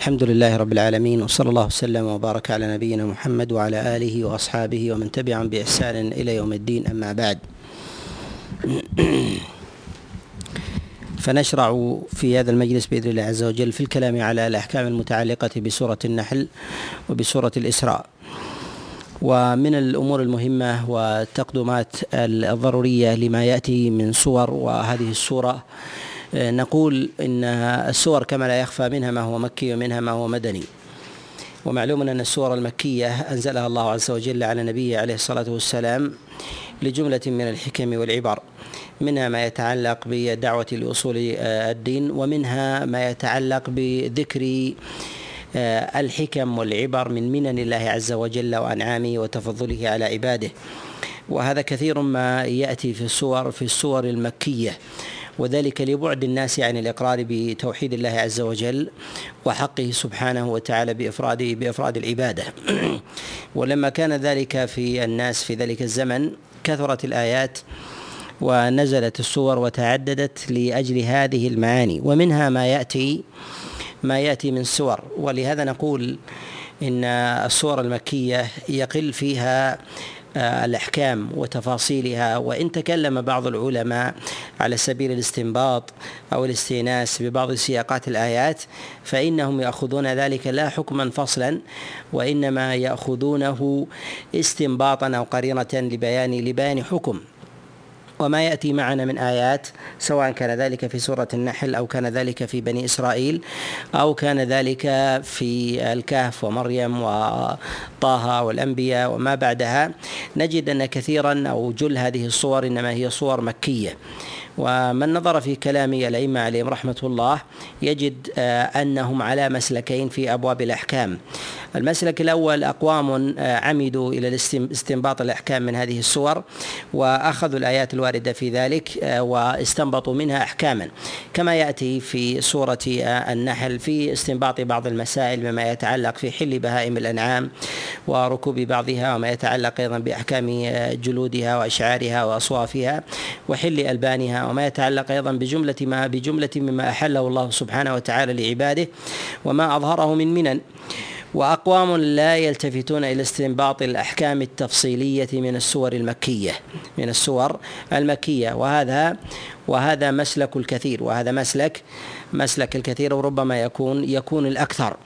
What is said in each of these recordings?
الحمد لله رب العالمين وصلى الله وسلم وبارك على نبينا محمد وعلى آله وأصحابه ومن تبعهم بإحسان إلى يوم الدين أما بعد. فنشرع في هذا المجلس بإذن الله عز وجل في الكلام على الأحكام المتعلقة بسورة النحل وبسورة الإسراء. ومن الأمور المهمة والتقدمات الضرورية لما يأتي من صور وهذه السورة نقول إن السور كما لا يخفى منها ما هو مكي ومنها ما هو مدني. ومعلوم أن السور المكية أنزلها الله عز وجل على نبيه عليه الصلاة والسلام لجملة من الحكم والعبر منها ما يتعلق بالدعوه لاصول الدين ومنها ما يتعلق بذكر الحكم والعبر من منن الله عز وجل وأنعامه وتفضله على عباده. وهذا كثير ما يأتي في السور في السور المكية. وذلك لبعد الناس عن الإقرار بتوحيد الله عز وجل وحقه سبحانه وتعالى بافراد بإفراد العبادة. ولما كان ذلك في الناس في ذلك الزمن كثرت الآيات ونزلت السور وتعددت لأجل هذه المعاني ومنها ما ياتي ما يأتي من سور. ولهذا نقول إن السور المكية يقل فيها الأحكام وتفاصيلها وإن تكلم بعض العلماء على سبيل الاستنباط أو الاستئناس ببعض سياقات الآيات فإنهم يأخذون ذلك لا حكما فصلا وإنما يأخذونه استنباطا أو قرينة لبيان لبيان حكم. وما يأتي معنا من آيات سواء كان ذلك في سورة النحل أو كان ذلك في بني إسرائيل أو كان ذلك في الكهف ومريم وطه والأنبياء وما بعدها. نجد أن كثيرا أو جل هذه الصور إنما هي صور مكية. ومن نظر في كلام الأئمة عليهم رحمة الله يجد أنهم على مسلكين في أبواب الأحكام. المسلك الأول أقوام عمدوا إلى استنباط الأحكام من هذه السور وأخذوا الآيات الواردة في ذلك واستنبطوا منها أحكاما. كما يأتي في سورة النحل في استنباط بعض المسائل مما يتعلق في حل بهائم الأنعام وركوب بعضها وما يتعلق أيضا بأحكام جلودها وأشعارها وأصوافها وحل ألبانها وما يتعلق أيضا بجملة ما بجملة مما أحله الله سبحانه وتعالى لعباده وما أظهره من منن. وأقوام لا يلتفتون إلى استنباط الأحكام التفصيلية من السور المكية من السور المكية. وهذا وهذا مسلك الكثير وهذا مسلك مسلك الكثير وربما يكون يكون الأكثر.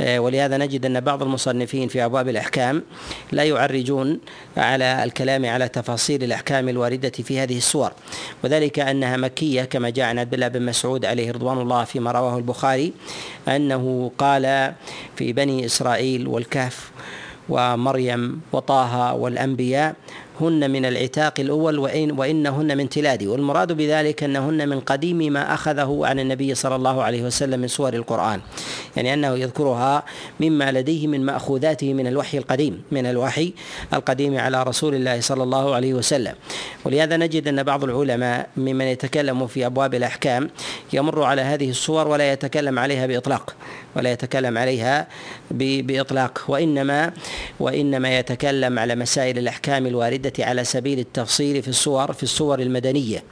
ولهذا نجد أن بعض المصنفين في أبواب الأحكام لا يعرجون على الكلام على تفاصيل الأحكام الواردة في هذه السور وذلك أنها مكية كما جاء عن عبد الله بن مسعود عليه رضوان الله فيما رواه البخاري أنه قال في بني إسرائيل والكهف ومريم وطه والأنبياء هن من العتاق الأول وإن وإنهن من تلادي. والمراد بذلك أنهن من قديم ما أخذه عن النبي صلى الله عليه وسلم من سور القرآن. يعني أنه يذكرها مما لديه من مأخوذاته من الوحي القديم من الوحي القديم على رسول الله صلى الله عليه وسلم. ولهذا نجد أن بعض العلماء ممن يتكلم في أبواب الأحكام يمر على هذه الصور ولا يتكلم عليها بإطلاق ولا يتكلم عليها بإطلاق. وإنما وإنما يتكلم على مسائل الأحكام الواردة على سبيل التفصيل في الصور في الصور المدنية.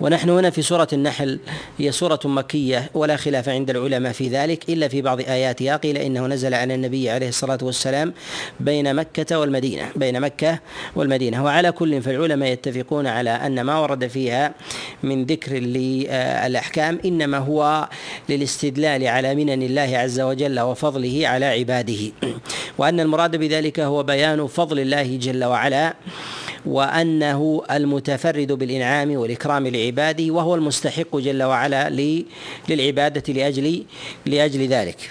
ونحن هنا في سورة النحل هي سورة مكية ولا خلاف عند العلماء في ذلك إلا في بعض آياتها قيل إنه نزل على النبي عليه الصلاة والسلام بين مكة والمدينة بين مكة والمدينة. وعلى كل فالعلماء يتفقون على أن ما ورد فيها من ذكر للأحكام إنما هو للاستدلال على منن الله عز وجل وفضله على عباده. وأن المراد بذلك هو بيان فضل الله جل وعلا وأنه المتفرد بالإنعام والإكرام لعباده وهو المستحق جل وعلا للعبادة لاجل لأجل ذلك.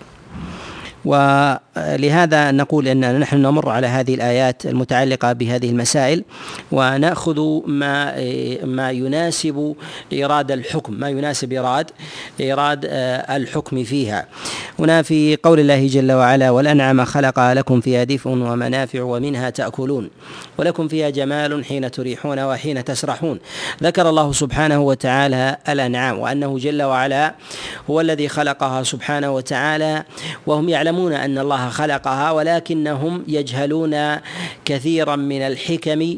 ولهذا نقول إن نحن نمر على هذه الآيات المتعلقة بهذه المسائل ونأخذ ما ما يناسب إيراد الحكم ما يناسب إيراد إيراد الحكم فيها. هنا في قول الله جل وعلا والانعم خلقها لكم فيها دفء ومنافع ومنها تأكلون ولكم فيها جمال حين تريحون وحين تسرحون. ذكر الله سبحانه وتعالى الأنعام وأنه جل وعلا هو الذي خلقها سبحانه وتعالى وهم يعلمون أن الله خلقها ولكنهم يجهلون كثيرا من الحكم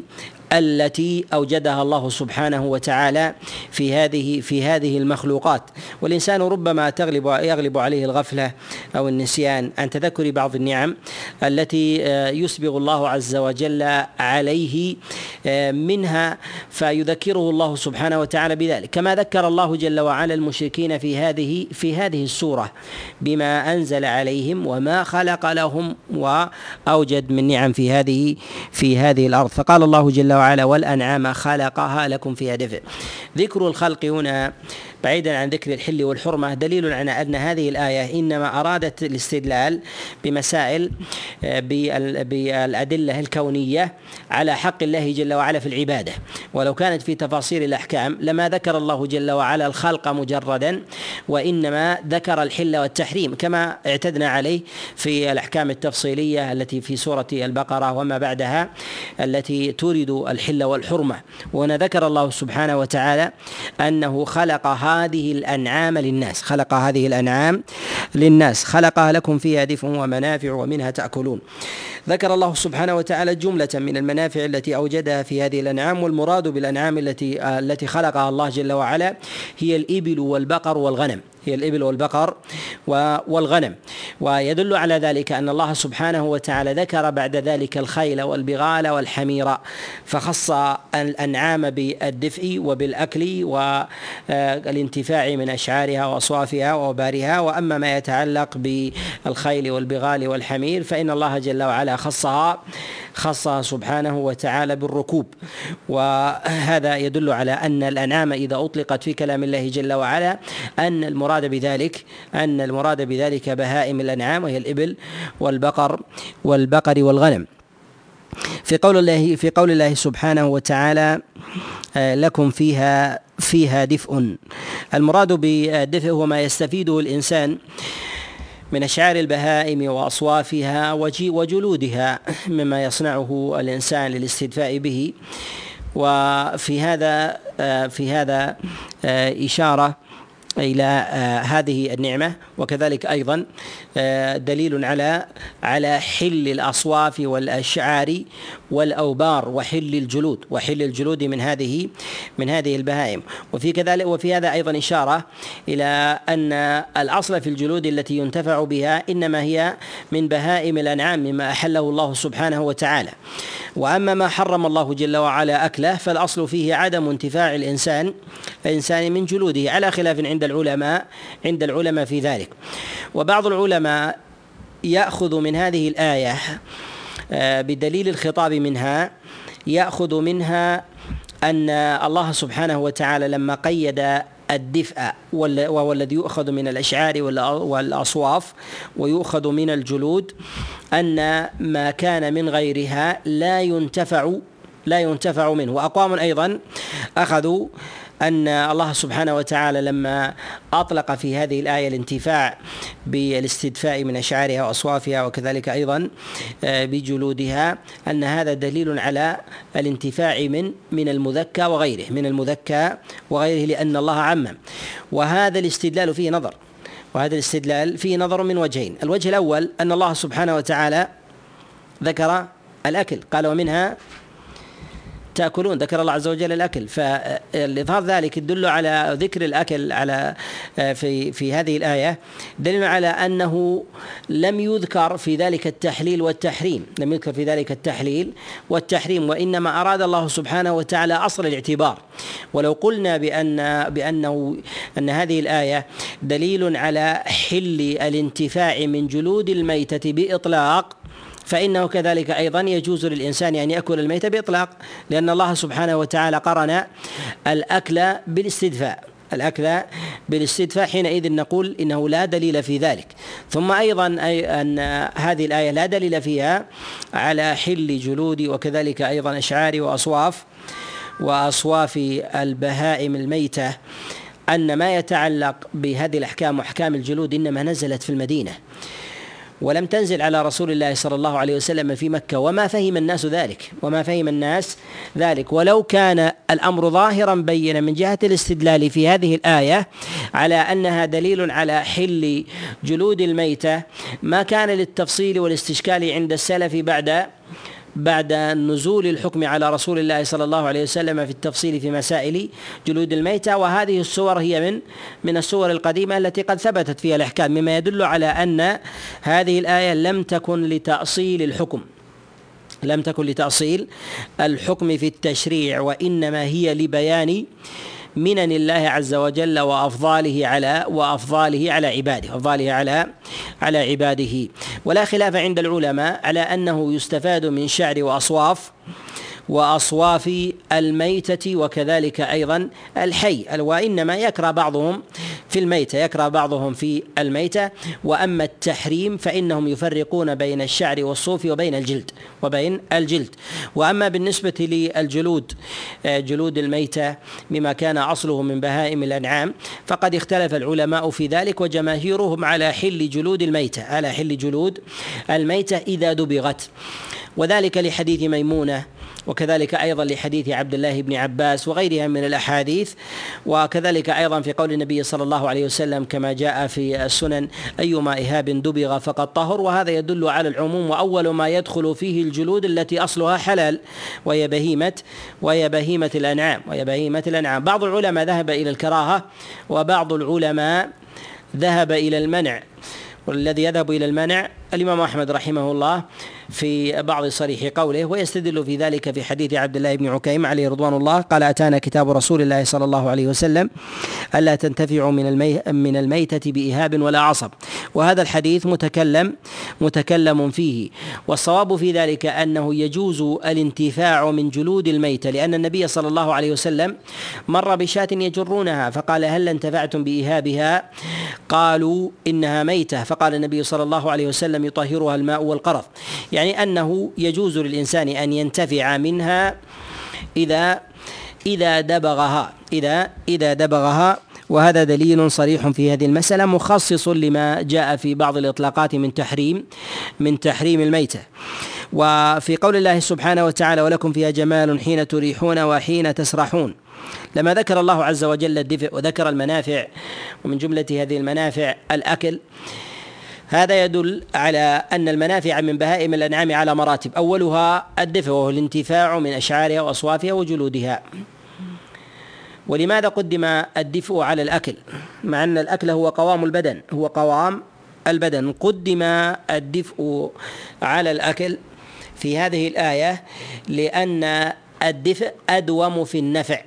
التي أوجدها الله سبحانه وتعالى في هذه في هذه المخلوقات. والإنسان ربما تغلب يغلب عليه الغفلة أو النسيان. عن تذكر بعض النعم التي آه، يسبغ الله عز وجل عليه آه، منها فيذكره الله سبحانه وتعالى بذلك. كما ذكر الله جل وعلا المشركين في هذه في هذه السورة بما أنزل عليهم وما خلق لهم وأوجد من نعم في هذه في هذه الأرض. فقال الله جل وعلا والأنعام خلقها لكم فيها دفء ذكر الخلق هنا بعيدا عن ذكر الحل والحرمة دليل على أن هذه الآية إنما أرادت الاستدلال بمسائل آه، بالأدلة الكونية على حق الله جل وعلا في العبادة. ولو كانت في تفاصيل الأحكام لما ذكر الله جل وعلا الخلق مجردا وإنما ذكر الحل والتحريم كما اعتدنا عليه في الأحكام التفصيلية التي في سورة البقرة وما بعدها التي تورد الحل والحرمة. وهنا ذكر الله سبحانه وتعالى أنه خلق هذه الأنعام للناس. خلق هذه الأنعام للناس. خلقها لكم فيها دفء ومنافع ومنها تأكلون. ذكر الله سبحانه وتعالى جملة من المنافع التي أوجدها في هذه الأنعام والمراد بالأنعام التي التي خلقها الله جل وعلا هي الإبل والبقر والغنم. هي الإبل والبقر والغنم. ويدل على ذلك أن الله سبحانه وتعالى ذكر بعد ذلك الخيل والبغال والحمير فخص الأنعام بالدفء وبالأكل والانتفاع من أشعارها وأصوافها وأوبارها. وأما ما يتعلق بالخيل والبغال والحمير فإن الله جل وعلا خصها خصها سبحانه وتعالى بالركوب. وهذا يدل على أن الأنعام إذا أطلقت في كلام الله جل وعلا أن المراد بذلك أن المراد بذلك بهائم الأنعام وهي الإبل والبقر والبقر والغنم. في قول الله في قول الله سبحانه وتعالى آه، لكم فيها فيها دفء. المراد بالدفء هو ما يستفيده الإنسان من أشعار البهائم وأصوافها وجلودها مما يصنعه الإنسان للاستدفاء به. وفي هذا آه، في هذا آه، إشارة إلى آه، هذه النعمة. وكذلك أيضا آه، دليل على على حل الأصواف والأشعار والأوبار وحل الجلود وحل الجلود من هذه من هذه البهائم. وفي كذلك وفي هذا أيضا إشارة إلى أن الأصل في الجلود التي ينتفع بها إنما هي من بهائم الأنعام مما أحله الله سبحانه وتعالى. وأما ما حرم الله جل وعلا أكله فالأصل فيه عدم انتفاع الإنسان الإنسان من جلوده على خلاف عند العلماء عند العلماء في ذلك. وبعض العلماء يأخذ من هذه الآية آه، بدليل الخطاب منها يأخذ منها أن الله سبحانه وتعالى لما قيد الدفء وهو الذي يؤخذ من الأشعار والأصواف ويؤخذ من الجلود أن ما كان من غيرها لا ينتفع لا ينتفع منه. واقوام أيضا أخذوا أن الله سبحانه وتعالى لما أطلق في هذه الآية الانتفاع بالاستدفاء من أشعارها وأصوافها وكذلك أيضا آه، بجلودها أن هذا دليل على الانتفاع من من المذكى وغيره من المذكى وغيره لأن الله عمم. وهذا الاستدلال فيه نظر. وهذا الاستدلال فيه نظر من وجهين. الوجه الأول أن الله سبحانه وتعالى ذكر الأكل قال ومنها تأكلون ذكر الله عز وجل الأكل. فالإظهار ذلك يدل على ذكر الأكل على في في هذه الآية. دليل على أنه لم يذكر في ذلك التحليل والتحريم. لم يذكر في ذلك التحليل والتحريم وإنما أراد الله سبحانه وتعالى أصل الاعتبار. ولو قلنا بأن بأنه أن هذه الآية دليل على حل الانتفاع من جلود الميتة بإطلاق فإنه كذلك أيضا يجوز للإنسان أن يأكل الميت بإطلاق لأن الله سبحانه وتعالى قرن الأكل بالاستدفاء. الأكل بالاستدفاء حينئذ نقول إنه لا دليل في ذلك. ثم أيضا أي أن هذه الآية لا دليل فيها على حل جلود وكذلك أيضا أشعار وأصواف وأصواف البهائم الميتة أن ما يتعلق بهذه الأحكام وأحكام الجلود إنما نزلت في المدينة. ولم تنزل على رسول الله صلى الله عليه وسلم في مكة وما فهم الناس ذلك وما فهم الناس ذلك. ولو كان الأمر ظاهرا بينا من جهة الاستدلال في هذه الآية على أنها دليل على حل جلود الميتة ما كان للتفصيل والاستشكال عند السلف بعد بعد نزول الحكم على رسول الله صلى الله عليه وسلم في التفصيل في مسائل جلود الميتة. وهذه السور هي من من السور القديمة التي قد ثبتت فيها الأحكام مما يدل على أن هذه الآية لم تكن لتأصيل الحكم. لم تكن لتأصيل الحكم في التشريع وإنما هي لبيان منن الله عز وجل وافضاله على وافضاله على عباده افضاله على على عباده. ولا خلاف عند العلماء على انه يستفاد من شعر واصواف وأصواف الميتة وكذلك أيضا الحي وإنما يكره بعضهم في الميتة يكره بعضهم في الميتة. وأما التحريم فإنهم يفرقون بين الشعر والصوف وبين الجلد وبين الجلد. وأما بالنسبة للجلود آه، جلود الميتة مما كان أصله من بهائم الأنعام فقد اختلف العلماء في ذلك وجماهيرهم على حل جلود الميتة على حل جلود الميتة إذا دبغت. وذلك لحديث ميمونة وكذلك أيضا لحديث عبد الله بن عباس وغيرها من الأحاديث وكذلك أيضا في قول النبي صلى الله عليه وسلم كما جاء في السنن أيما إهاب دبغ فقد طهر وهذا يدل على العموم وأول ما يدخل فيه الجلود التي أصلها حلال وهي بهيمة وهي بهيمة الأنعام وهي بهيمة الأنعام. بعض العلماء ذهب إلى الكراهة وبعض العلماء ذهب إلى المنع والذي يذهب إلى المنع الإمام أحمد رحمه الله في بعض صريح قوله ويستدل في ذلك في حديث عبد الله بن عكيم عليه رضوان الله قال أتانا كتاب رسول الله صلى الله عليه وسلم ألا تنتفعوا من من الميتة بإهاب ولا عصب. وهذا الحديث متكلم متكلم فيه. والصواب في ذلك أنه يجوز الانتفاع من جلود الميتة لأن النبي صلى الله عليه وسلم مر بشاة يجرونها فقال هل انتفعتم بإهابها؟ قالوا إنها ميتة. فقال النبي صلى الله عليه وسلم يطهرها الماء والقرض يعني أنه يجوز للإنسان أن ينتفع منها إذا إذا دبغها إذا إذا دبغها. وهذا دليل صريح في هذه المسألة مخصص لما جاء في بعض الإطلاقات من تحريم من تحريم الميتة. وفي قول الله سبحانه وتعالى ولكم فيها جمال حين تريحون وحين تسرحون. لما ذكر الله عز وجل الدفء وذكر المنافع ومن جملة هذه المنافع الأكل هذا يدل على أن المنافع من بهائم الأنعام على مراتب. أولها الدفء وهو الانتفاع من أشعارها وأصوافها وجلودها. ولماذا قدم الدفء على الأكل؟ مع أن الأكل هو قوام البدن هو قوام البدن. قدم الدفء على الأكل في هذه الآية لأن الدفء أدوم في النفع.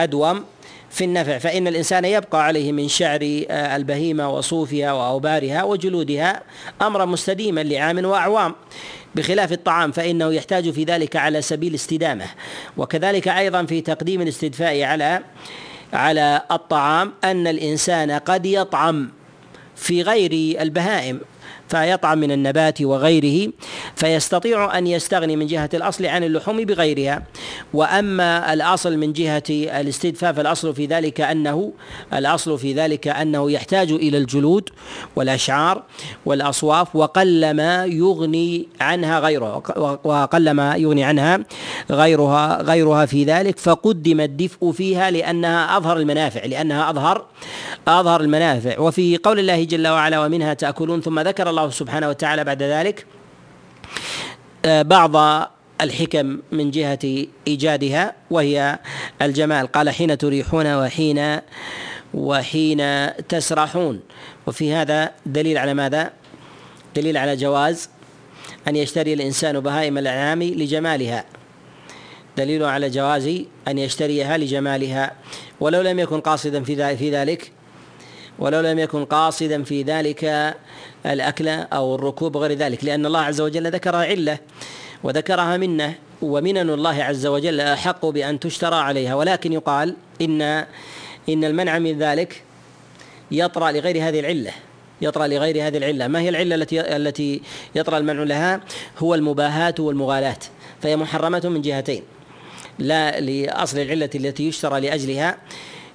أدوم في النفع فإن الإنسان يبقى عليه من شعر آه، البهيمة وصوفها وأوبارها وجلودها أمرا مستديما لعام وأعوام بخلاف الطعام فإنه يحتاج في ذلك على سبيل استدامة. وكذلك أيضا في تقديم الاستدفاء على على الطعام أن الإنسان قد يطعم في غير البهائم. فيطعم من النبات وغيره فيستطيع أن يستغني من جهة الأصل عن اللحوم بغيرها. وأما الأصل من جهة الاستدفاء فالأصل في ذلك أنه الأصل في ذلك أنه يحتاج إلى الجلود والأشعار والأصواف وقلما يغني عنها غيرها وقلما يغني عنها غيرها غيرها في ذلك. فقدم الدفء فيها لأنها أظهر المنافع لأنها أظهر أظهر المنافع. وفي قول الله جل وعلا ومنها تأكلون ثم ذكر الله الله سبحانه وتعالى بعد ذلك آه، بعض الحكم من جهة إيجادها وهي الجمال. قال حين تريحون وحين وحين تسرحون. وفي هذا دليل على ماذا؟ دليل على جواز أن يشتري الإنسان بهائم الأنعام لجمالها. دليل على جواز أن يشتريها لجمالها ولو لم يكن قاصدا في ذلك ولو لم يكن قاصدا في ذلك الأكل أو الركوب وغير ذلك لأن الله عز وجل ذكر علة وذكرها منة ومنن الله عز وجل أحق بأن تشترى عليها ولكن يقال إن إن المنع من ذلك يطرأ لغير هذه العلة يطرأ لغير هذه العلة. ما هي العلة التي التي يطرأ المنع لها؟ هو المباهاة والمغالاة فهي محرمة من جهتين. لا لأصل العلة التي يشترى لأجلها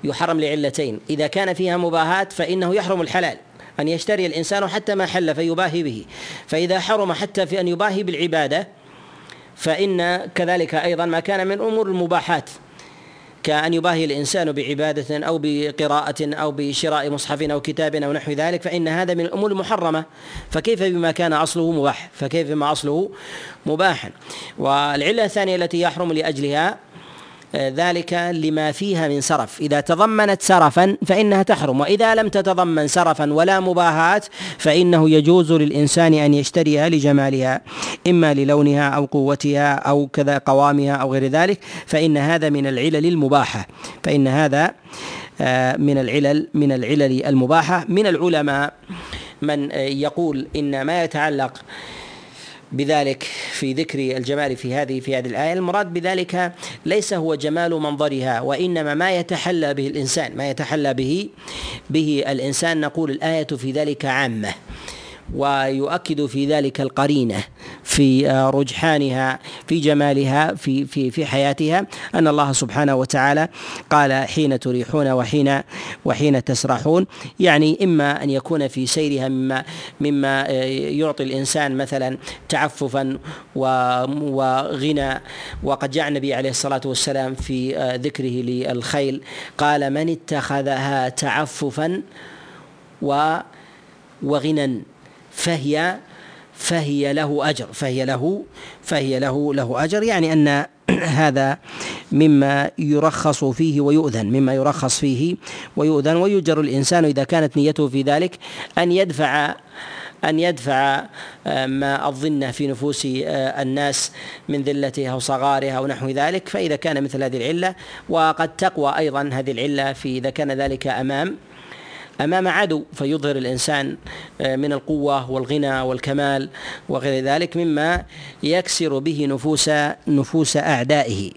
يحرم لعلتين. إذا كان فيها مباهاة فإنه يحرم الحلال أن يشتري الإنسان حتى ما حل فيباهي به. فإذا حرم حتى في أن يباهي بالعبادة فإن كذلك أيضا ما كان من أمور المباحات. كأن يباهي الإنسان بعبادة أو بقراءة أو بشراء مصحف أو كتاب أو نحو ذلك فإن هذا من الأمور المحرمة. فكيف بما كان أصله مباح؟ فكيف بما أصله مباحا والعلة الثانية التي يحرم لأجلها ذلك لما فيها من سرف. إذا تضمنت سرفا فإنها تحرم وإذا لم تتضمن سرفا ولا مباهات فإنه يجوز للإنسان أن يشتريها لجمالها إما للونها أو قوتها أو كذا قوامها أو غير ذلك فإن هذا من العلل المباحة. فإن هذا آه، من العلل من العلل المباحة. من العلماء من يقول إن ما يتعلق بذلك في ذكر الجمال في هذه في هذه الآية. المراد بذلك ليس هو جمال منظرها وإنما ما يتحلى به الإنسان ما يتحلى به به الإنسان. نقول الآية في ذلك عامة. ويؤكد في ذلك القرينة في رجحانها في جمالها في في في حياتها أن الله سبحانه وتعالى قال حين تريحون وحين وحين تسرحون. يعني إما أن يكون في سيرها مما مما يعطي الإنسان مثلا تعففا وغنى. وقد جاء النبي عليه الصلاة والسلام في ذكره للخيل قال من اتخذها تعففا و وغنى فهي فهي له أجر فهي له فهي له له أجر. يعني أن هذا مما يرخص فيه ويؤذن مما يرخص فيه ويؤذن. ويجر الإنسان إذا كانت نيته في ذلك أن يدفع أن يدفع ما الظنة في نفوس آه، الناس من ذلتها أو صغارها أو نحو ذلك. فإذا كان مثل هذه العلة وقد تقوى أيضا هذه العلة في إذا كان ذلك أمام أمام عدو فيظهر الإنسان آه، من القوة والغنى والكمال وغير ذلك مما يكسر به نفوس نفوس أعدائه.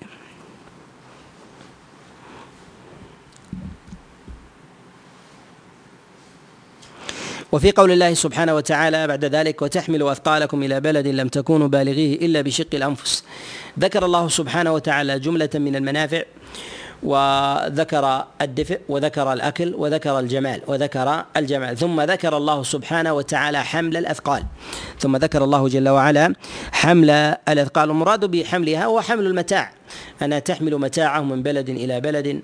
وفي قول الله سبحانه وتعالى بعد ذلك وتحمل أثقالكم إلى بلد لم تكونوا بالغيه إلا بشق الأنفس ذكر الله سبحانه وتعالى جملة من المنافع. وذكر الدفء وذكر الأكل وذكر الجمال وذكر الجمال. ثم ذكر الله سبحانه وتعالى حمل الأثقال. ثم ذكر الله جل وعلا حمل الأثقال. المراد بحملها هو حمل المتاع. أنها تحمل متاعهم من بلد إلى بلد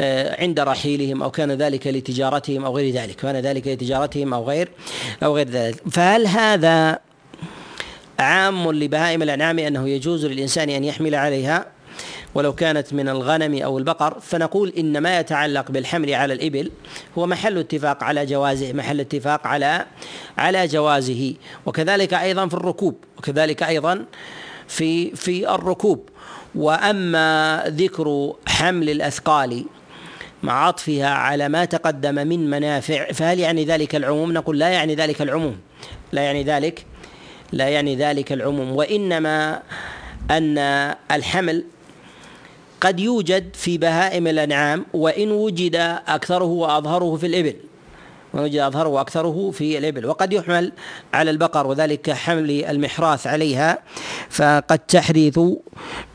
آه، عند رحيلهم أو كان ذلك لتجارتهم أو غير ذلك كان ذلك لتجارتهم أو غير أو غير ذلك. فهل هذا عام لبهائم الأنعام أنه يجوز للإنسان أن يحمل عليها؟ ولو كانت من الغنم أو البقر فنقول إن ما يتعلق بالحمل على الإبل هو محل اتفاق على جوازه محل اتفاق على على جوازه. وكذلك أيضا في الركوب وكذلك أيضا في في الركوب. وأما ذكر حمل الأثقال مع عطفها على ما تقدم من منافع فهل يعني ذلك العموم؟ نقول لا يعني ذلك العموم. لا يعني ذلك لا يعني ذلك العموم. وإنما أن الحمل قد يوجد في بهائم الأنعام وإن وجد أكثره وأظهره في الإبل. ويوجد أظهره وأكثره في الإبل. وقد يحمل على البقر وذلك حمل المحراث عليها فقد تحرث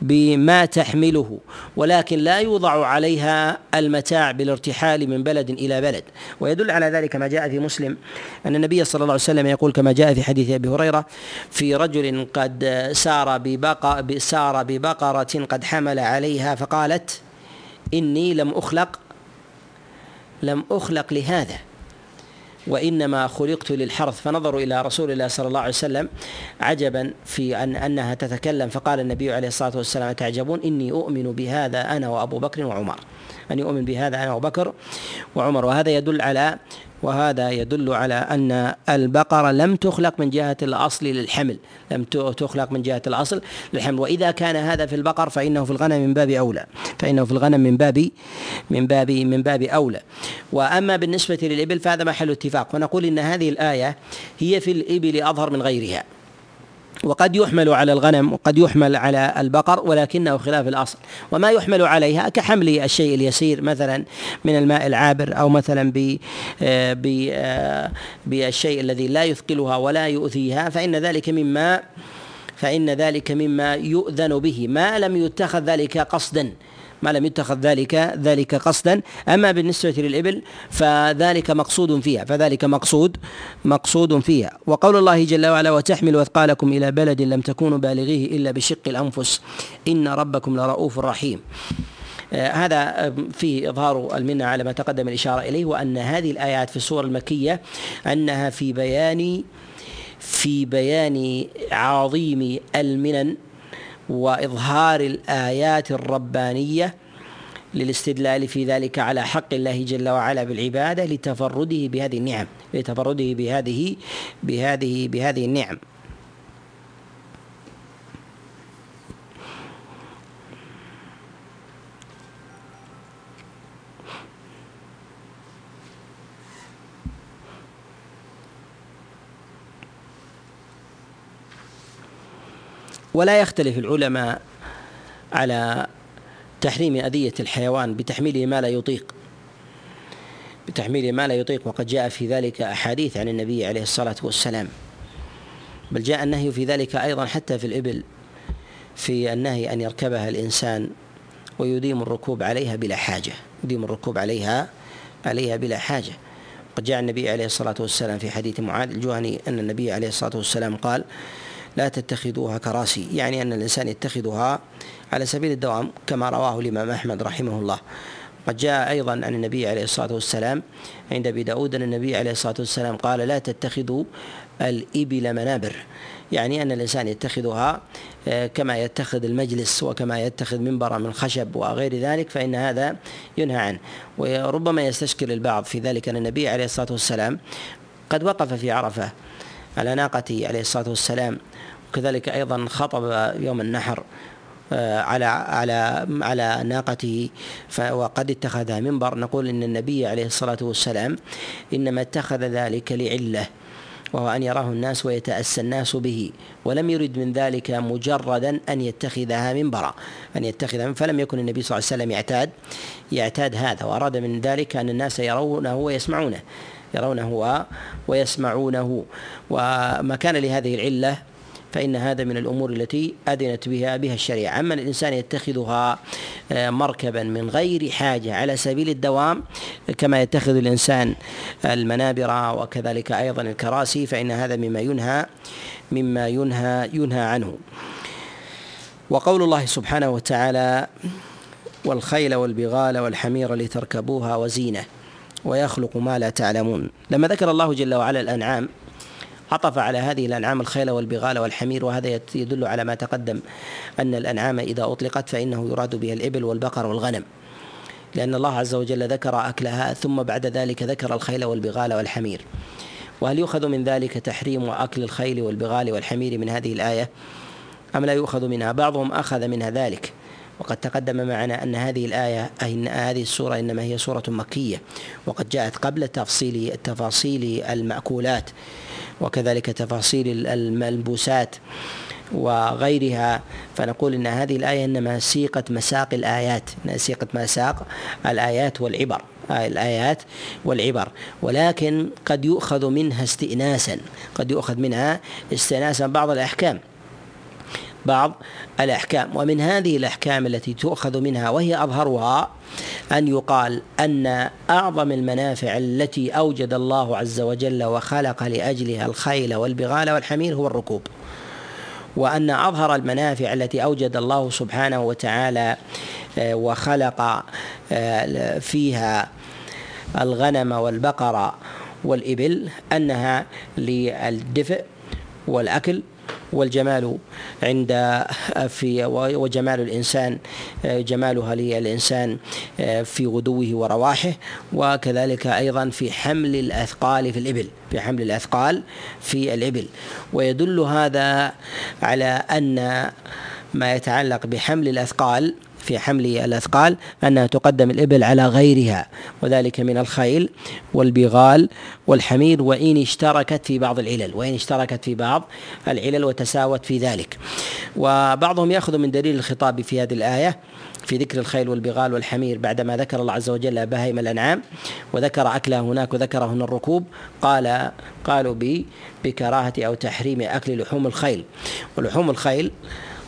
بما تحمله ولكن لا يوضع عليها المتاع بالارتحال من بلد إلى بلد. ويدل على ذلك ما جاء في مسلم أن النبي صلى الله عليه وسلم يقول كما جاء في حديث أبي هريرة في رجل قد سار ببقر سار ببقرة قد حمل عليها فقالت إني لم أخلق لم أخلق لهذا. وإنما خلقت للحرث. فنظروا إلى رسول الله صلى الله عليه وسلم عجبا في أن أنها تتكلم. فقال النبي عليه الصلاة والسلام تعجبون إني أؤمن بهذا أنا وأبو بكر وعمر. أني أؤمن بهذا أنا وأبو بكر وعمر. وهذا يدل على وهذا يدل على أن البقرة لم تخلق من جهة الأصل للحمل لم تخلق من جهة الأصل للحمل. وإذا كان هذا في البقر فإنه في الغنم من باب أولى فإنه في الغنم من باب من باب من باب أولى. وأما بالنسبة للإبل فهذا محل اتفاق. ونقول إن هذه الآية هي في الإبل أظهر من غيرها. وقد يحمل على الغنم وقد يحمل على البقر ولكنه خلاف الأصل. وما يحمل عليها كحمل الشيء اليسير مثلا من الماء العابر أو مثلا ب آه، آه، بالشيء الذي لا يثقلها ولا يؤذيها فإن ذلك مما فإن ذلك مما يؤذن به. ما لم يتخذ ذلك قصدا. ما لم يتخذ ذلك ذلك قصدا. أما بالنسبة للإبل فذلك مقصود فيها. فذلك مقصود مقصود فيها. وقول الله جل وعلا وتحمل اثقالكم إلى بلد لم تكونوا بالغيه إلا بشق الأنفس. إن ربكم لرؤوف رحيم. هذا فيه إظهار المنة على ما تقدم الإشارة إليه وأن هذه الآيات في السور المكية أنها في بيان في بيان عظيم المنن وإظهار الآيات الربانية للاستدلال في ذلك على حق الله جل وعلا بالعبادة لتفرده بهذه النعم لتفرده بهذه بهذه بهذه النعم. ولا يختلف العلماء على تحريم أذية الحيوان بتحميله ما لا يطيق. بتحميله ما لا يطيق وقد جاء في ذلك أحاديث عن النبي عليه الصلاة والسلام. بل جاء النهي في ذلك أيضا حتى في الإبل في النهي أن يركبها الإنسان ويديم الركوب عليها بلا حاجة يديم الركوب عليها عليها بلا حاجة. قد جاء النبي عليه الصلاة والسلام في حديث معاذ الجهني أن النبي عليه الصلاة والسلام قال لا تتخذوها كراسي. يعني أن الإنسان يتخذها على سبيل الدوام كما رواه الإمام أحمد رحمه الله. قد جاء أيضا عن النبي عليه الصلاة والسلام عند أبي داود أن النبي عليه الصلاة والسلام قال لا تتخذوا الإبل منابر. يعني أن الإنسان يتخذها آه، كما يتخذ المجلس وكما يتخذ منبرا من خشب وغير ذلك فإن هذا ينهى عنه. وربما يستشكل البعض في ذلك أن النبي عليه الصلاة والسلام قد وقف في عرفة على ناقته عليه الصلاة والسلام وكذلك أيضا خطب يوم النحر آه، على على على ناقته وقد اتخذها منبر. نقول إن النبي عليه الصلاة والسلام إنما اتخذ ذلك لعلة وهو أن يراه الناس ويتأسى الناس به ولم يرد من ذلك مجردا أن يتخذها منبرا أن يتخذها فلم يكن النبي صلى الله عليه وسلم يعتاد يعتاد هذا وأراد من ذلك أن الناس يرونه ويسمعونه يرونه ويسمعونه. وما كان لهذه العلة فإن هذا من الأمور التي أذنت بها بها الشريعة. أما الإنسان يتخذها آه، مركبا من غير حاجة على سبيل الدوام كما يتخذ الإنسان المنابر وكذلك أيضا الكراسي فإن هذا مما ينهى مما ينهى ينهى عنه. وقول الله سبحانه وتعالى والخيل والبغال والحمير لتركبوها وزينة ويخلق ما لا تعلمون. لما ذكر الله جل وعلا الأنعام عطف على هذه الأنعام الخيل والبغال والحمير وهذا يدل على ما تقدم أن الأنعام إذا أطلقت فإنه يراد بها الإبل والبقر والغنم لأن الله عز وجل ذكر أكلها ثم بعد ذلك ذكر الخيل والبغال والحمير. وهل يؤخذ من ذلك تحريم أكل الخيل والبغال والحمير من هذه الآية؟ أم لا يؤخذ منها؟ بعضهم أخذ منها ذلك. وقد تقدم معنا أن هذه الآية أن هذه السورة إنما هي سورة مكية وقد جاءت قبل تفصيل التفاصيل المأكولات. وكذلك تفاصيل الملبوسات وغيرها فنقول إن هذه الآية إنما سيقت مساق الآيات سيقت مساق الآيات والعبر الآيات والعبر. ولكن قد يؤخذ منها استئناسا قد يؤخذ منها استئناسا بعض الأحكام. بعض الأحكام. ومن هذه الأحكام التي تؤخذ منها وهي أظهرها أن يقال أن أعظم المنافع التي أوجد الله عز وجل وخلق لأجلها الخيل والبغال والحمير هو الركوب. وأن أظهر المنافع التي أوجد الله سبحانه وتعالى آه، وخلق آه، فيها الغنم والبقر والإبل أنها للدفء والأكل والجمال عند في وجمال الإنسان جمالها للإنسان في غدوه ورواحه وكذلك أيضا في حمل الأثقال في الإبل في حمل الأثقال في الإبل. ويدل هذا على أن ما يتعلق بحمل الأثقال في حمل الأثقال أنها تقدم الإبل على غيرها وذلك من الخيل والبغال والحمير وإن اشتركت في بعض العلل وإن اشتركت في بعض العلل وتساوت في ذلك. وبعضهم يأخذ من دليل الخطاب في هذه الآية في ذكر الخيل والبغال والحمير بعدما ذكر الله عز وجل بهائم الأنعام وذكر أكلها هناك وذكر هنا الركوب قال قالوا بكراهة أو تحريم أكل لحوم الخيل. ولحوم الخيل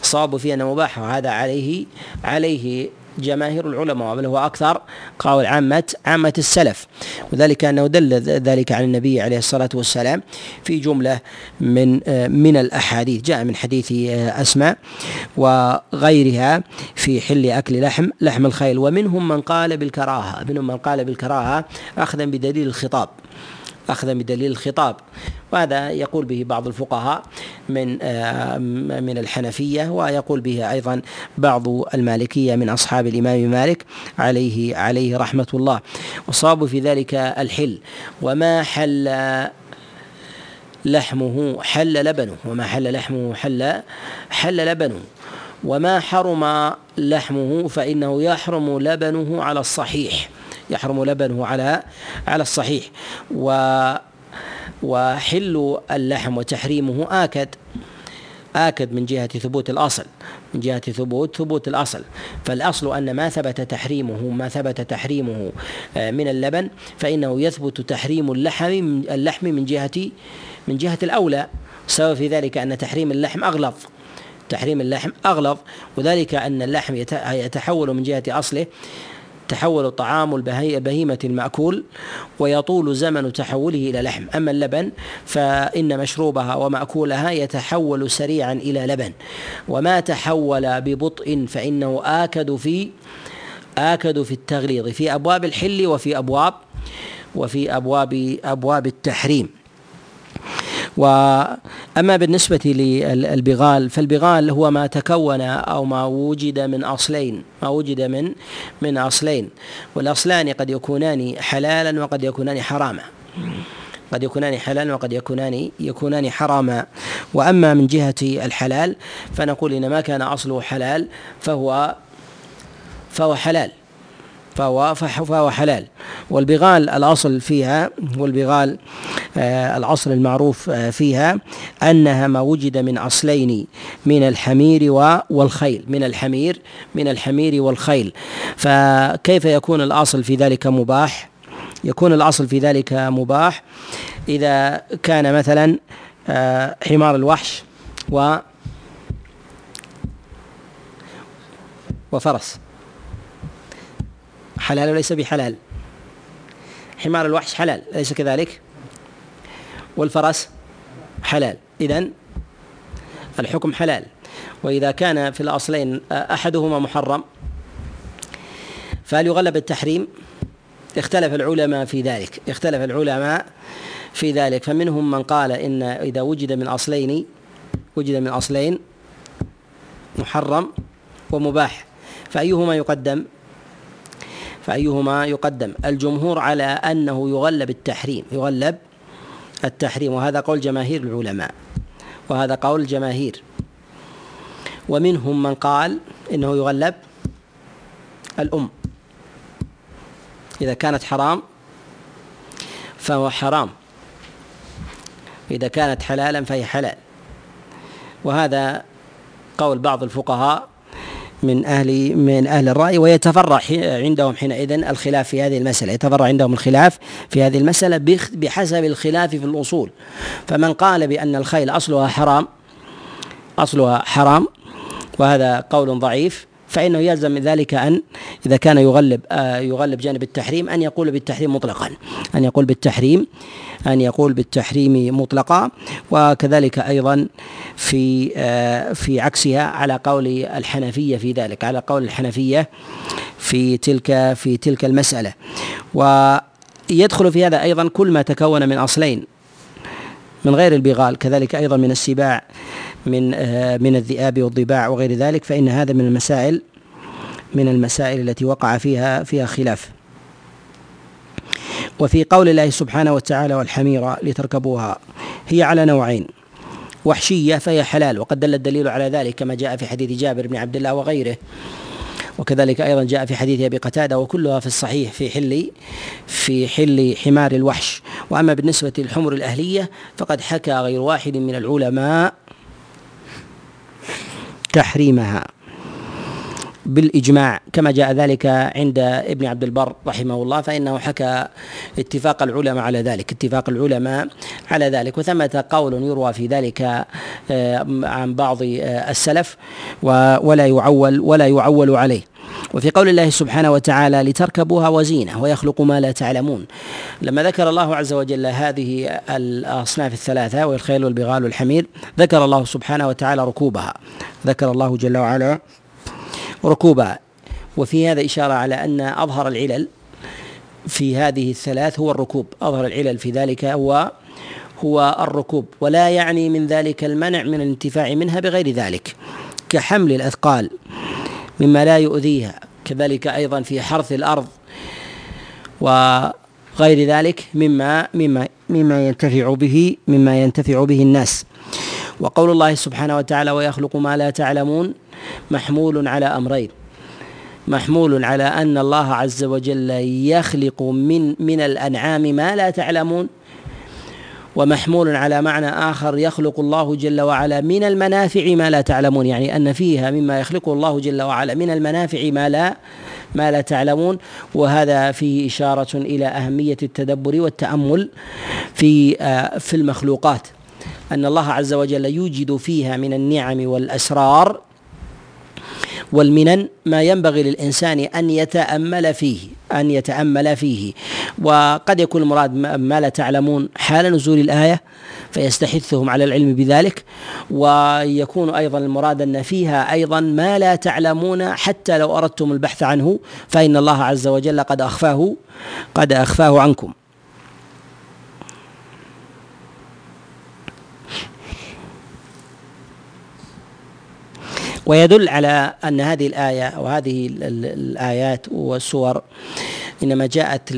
الصواب فيه انه مباح وهذا عليه عليه جماهير العلماء بل هو أكثر قول عامة عامة السلف. وذلك أنه دل ذلك عن النبي عليه الصلاة والسلام في جملة من من الأحاديث. جاء من حديث أسماء وغيرها في حل أكل لحم لحم الخيل. ومنهم من قال بالكراهة منهم من قال بالكراهة أخذا بدليل الخطاب أخذا بدليل الخطاب. وهذا يقول به بعض الفقهاء من آه، من الحنفية ويقول به أيضا بعض المالكية من أصحاب الإمام مالك عليه عليه رحمة الله. والصواب في ذلك الحل. وما حل لحمه حل لبنه. وما حل لحمه حل حل لبنه. وما حرم لحمه فإنه يحرم لبنه على الصحيح. يحرم لبنه على على الصحيح. و وحل اللحم وتحريمه آكد. آكد من جهة ثبوت الأصل. من جهة ثبوت ثبوت الأصل. فالأصل أن ما ثبت تحريمه ما ثبت تحريمه آه، من اللبن فإنه يثبت تحريم اللحم اللحم من جهة من جهة الأولى. سبب في ذلك أن تحريم اللحم أغلظ. تحريم اللحم أغلظ. وذلك أن اللحم يتحول من جهة أصله تحول طعام البهيمة المأكول ويطول زمن تحوله إلى لحم. أما اللبن فإن مشروبها ومأكولها يتحول سريعا إلى لبن. وما تحول ببطء فإنه آكد في آكد في التغليظ في أبواب الحل وفي أبواب وفي أبواب أبواب التحريم. وأما بالنسبة للبغال فالبغال هو ما تكون أو ما وجد من أصلين ما وجد من من أصلين. والأصلان قد يكونان حلالا وقد يكونان حراما. قد يكونان حلالا وقد يكونان يكونان حراما. وأما من جهة الحلال فنقول إن ما كان أصله حلال فهو فهو حلال. فهو فهو حلال. والبغال الأصل فيها والبغال آه، الأصل المعروف آه، فيها أنها ما وجد من أصلين من الحمير والخيل. من الحمير من الحمير والخيل. فكيف يكون الأصل في ذلك مباح؟ يكون الأصل في ذلك مباح إذا كان مثلا آه، حمار الوحش و وفرس. حلال وليس بحلال. حمار الوحش حلال أليس كذلك؟ والفرس حلال. إذن الحكم حلال. وإذا كان في الأصلين أحدهما محرم فهل يغلب التحريم. اختلف العلماء في ذلك. اختلف العلماء في ذلك. فمنهم من قال إن إذا وجد من أصلين وجد من أصلين محرم ومباح فأيهما يقدم؟ فأيهما يقدم؟ الجمهور على أنه يغلب التحريم يغلب التحريم وهذا قول جماهير العلماء وهذا قول الجماهير ومنهم من قال إنه يغلب الأم. إذا كانت حرام فهو حرام. إذا كانت حلالا فهي حلال. وهذا قول بعض الفقهاء من أهل من أهل الرأي ويتفرع عندهم حينئذ الخلاف في هذه المسألة. يتفرع عندهم الخلاف في هذه المسألة بحسب الخلاف في الأصول. فمن قال بأن الخيل أصلها حرام أصلها حرام وهذا قول ضعيف فإنه يلزم من ذلك أن إذا كان يغلب آه يغلب جانب التحريم أن يقول بالتحريم مطلقا. أن يقول بالتحريم أن يقول بالتحريم مطلقا. وكذلك أيضا في آه في عكسها على قول الحنفية في ذلك على قول الحنفية في تلك في تلك المسألة. ويدخل في هذا أيضا كل ما تكون من أصلين. من غير البغال كذلك أيضا من السباع من آه، من الذئاب والضباع وغير ذلك فإن هذا من المسائل من المسائل التي وقع فيها فيها خلاف. وفي قول الله سبحانه وتعالى والحميرة لتركبوها هي على نوعين وحشية فهي حلال وقد دل الدليل على ذلك كما جاء في حديث جابر بن عبد الله وغيره وكذلك أيضا جاء في حديث أبي قتادة وكلها في الصحيح في حل في حل حمار الوحش. وأما بالنسبة للحمر الأهلية فقد حكى غير واحد من العلماء تحريمها. بالإجماع كما جاء ذلك عند ابن عبد البر رحمه الله فإنه حكى اتفاق العلماء على ذلك اتفاق العلماء على ذلك. وثمة قول يروى في ذلك آه، عن بعض آه، السلف ولا يعول ولا يعول عليه. وفي قول الله سبحانه وتعالى لتركبوها وزينة ويخلق ما لا تعلمون لما ذكر الله عز وجل هذه الأصناف الثلاثة والخيل والبغال والحمير ذكر الله سبحانه وتعالى ركوبها. ذكر الله جل وعلا ركوبها. وفي هذا إشارة على أن أظهر العلل في هذه الثلاث هو الركوب. أظهر العلل في ذلك هو هو الركوب. ولا يعني من ذلك المنع من الانتفاع منها بغير ذلك. كحمل الأثقال مما لا يؤذيها. كذلك أيضا في حرث الأرض وغير ذلك مما مما مما ينتفع به مما ينتفع به الناس. وقول الله سبحانه وتعالى ويخلق ما لا تعلمون محمول على أمرين. محمول على أن الله عز وجل يخلق من من الأنعام ما لا تعلمون. ومحمول على معنى آخر يخلق الله جل وعلا من المنافع ما لا تعلمون. يعني أن فيها مما يخلقه الله جل وعلا من المنافع ما لا ما لا تعلمون. وهذا فيه إشارة إلى أهمية التدبر والتأمل في آه، في المخلوقات. أن الله عز وجل يوجد فيها من النعم والأسرار والمنن ما ينبغي للإنسان أن يتأمل فيه أن يتأمل فيه. وقد يكون المراد ما لا تعلمون حال نزول الآية فيستحثهم على العلم بذلك. ويكون أيضا المراد أن فيها أيضا ما لا تعلمون حتى لو أردتم البحث عنه فإن الله عز وجل قد أخفاه قد أخفاه عنكم. ويدل على أن هذه الآية وهذه الآيات والسور إنما جاءت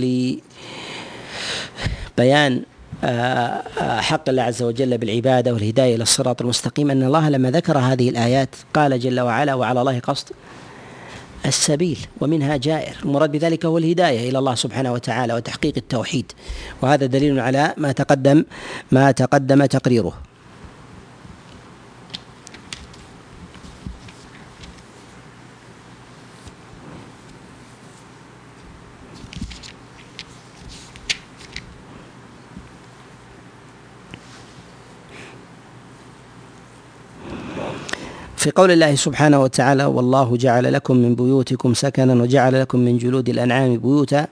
لبيان آه، آه، حق الله عز وجل بالعبادة والهداية إلى الصراط المستقيم أن الله لما ذكر هذه الآيات قال جل وعلا وعلى الله قصد السبيل ومنها جائر. المراد بذلك هو الهداية إلى الله سبحانه وتعالى وتحقيق التوحيد وهذا دليل على ما تقدم ما تقدم تقريره. في قول الله سبحانه وتعالى والله جعل لكم من بيوتكم سكنا وجعل لكم من جلود الأنعام بيوتا.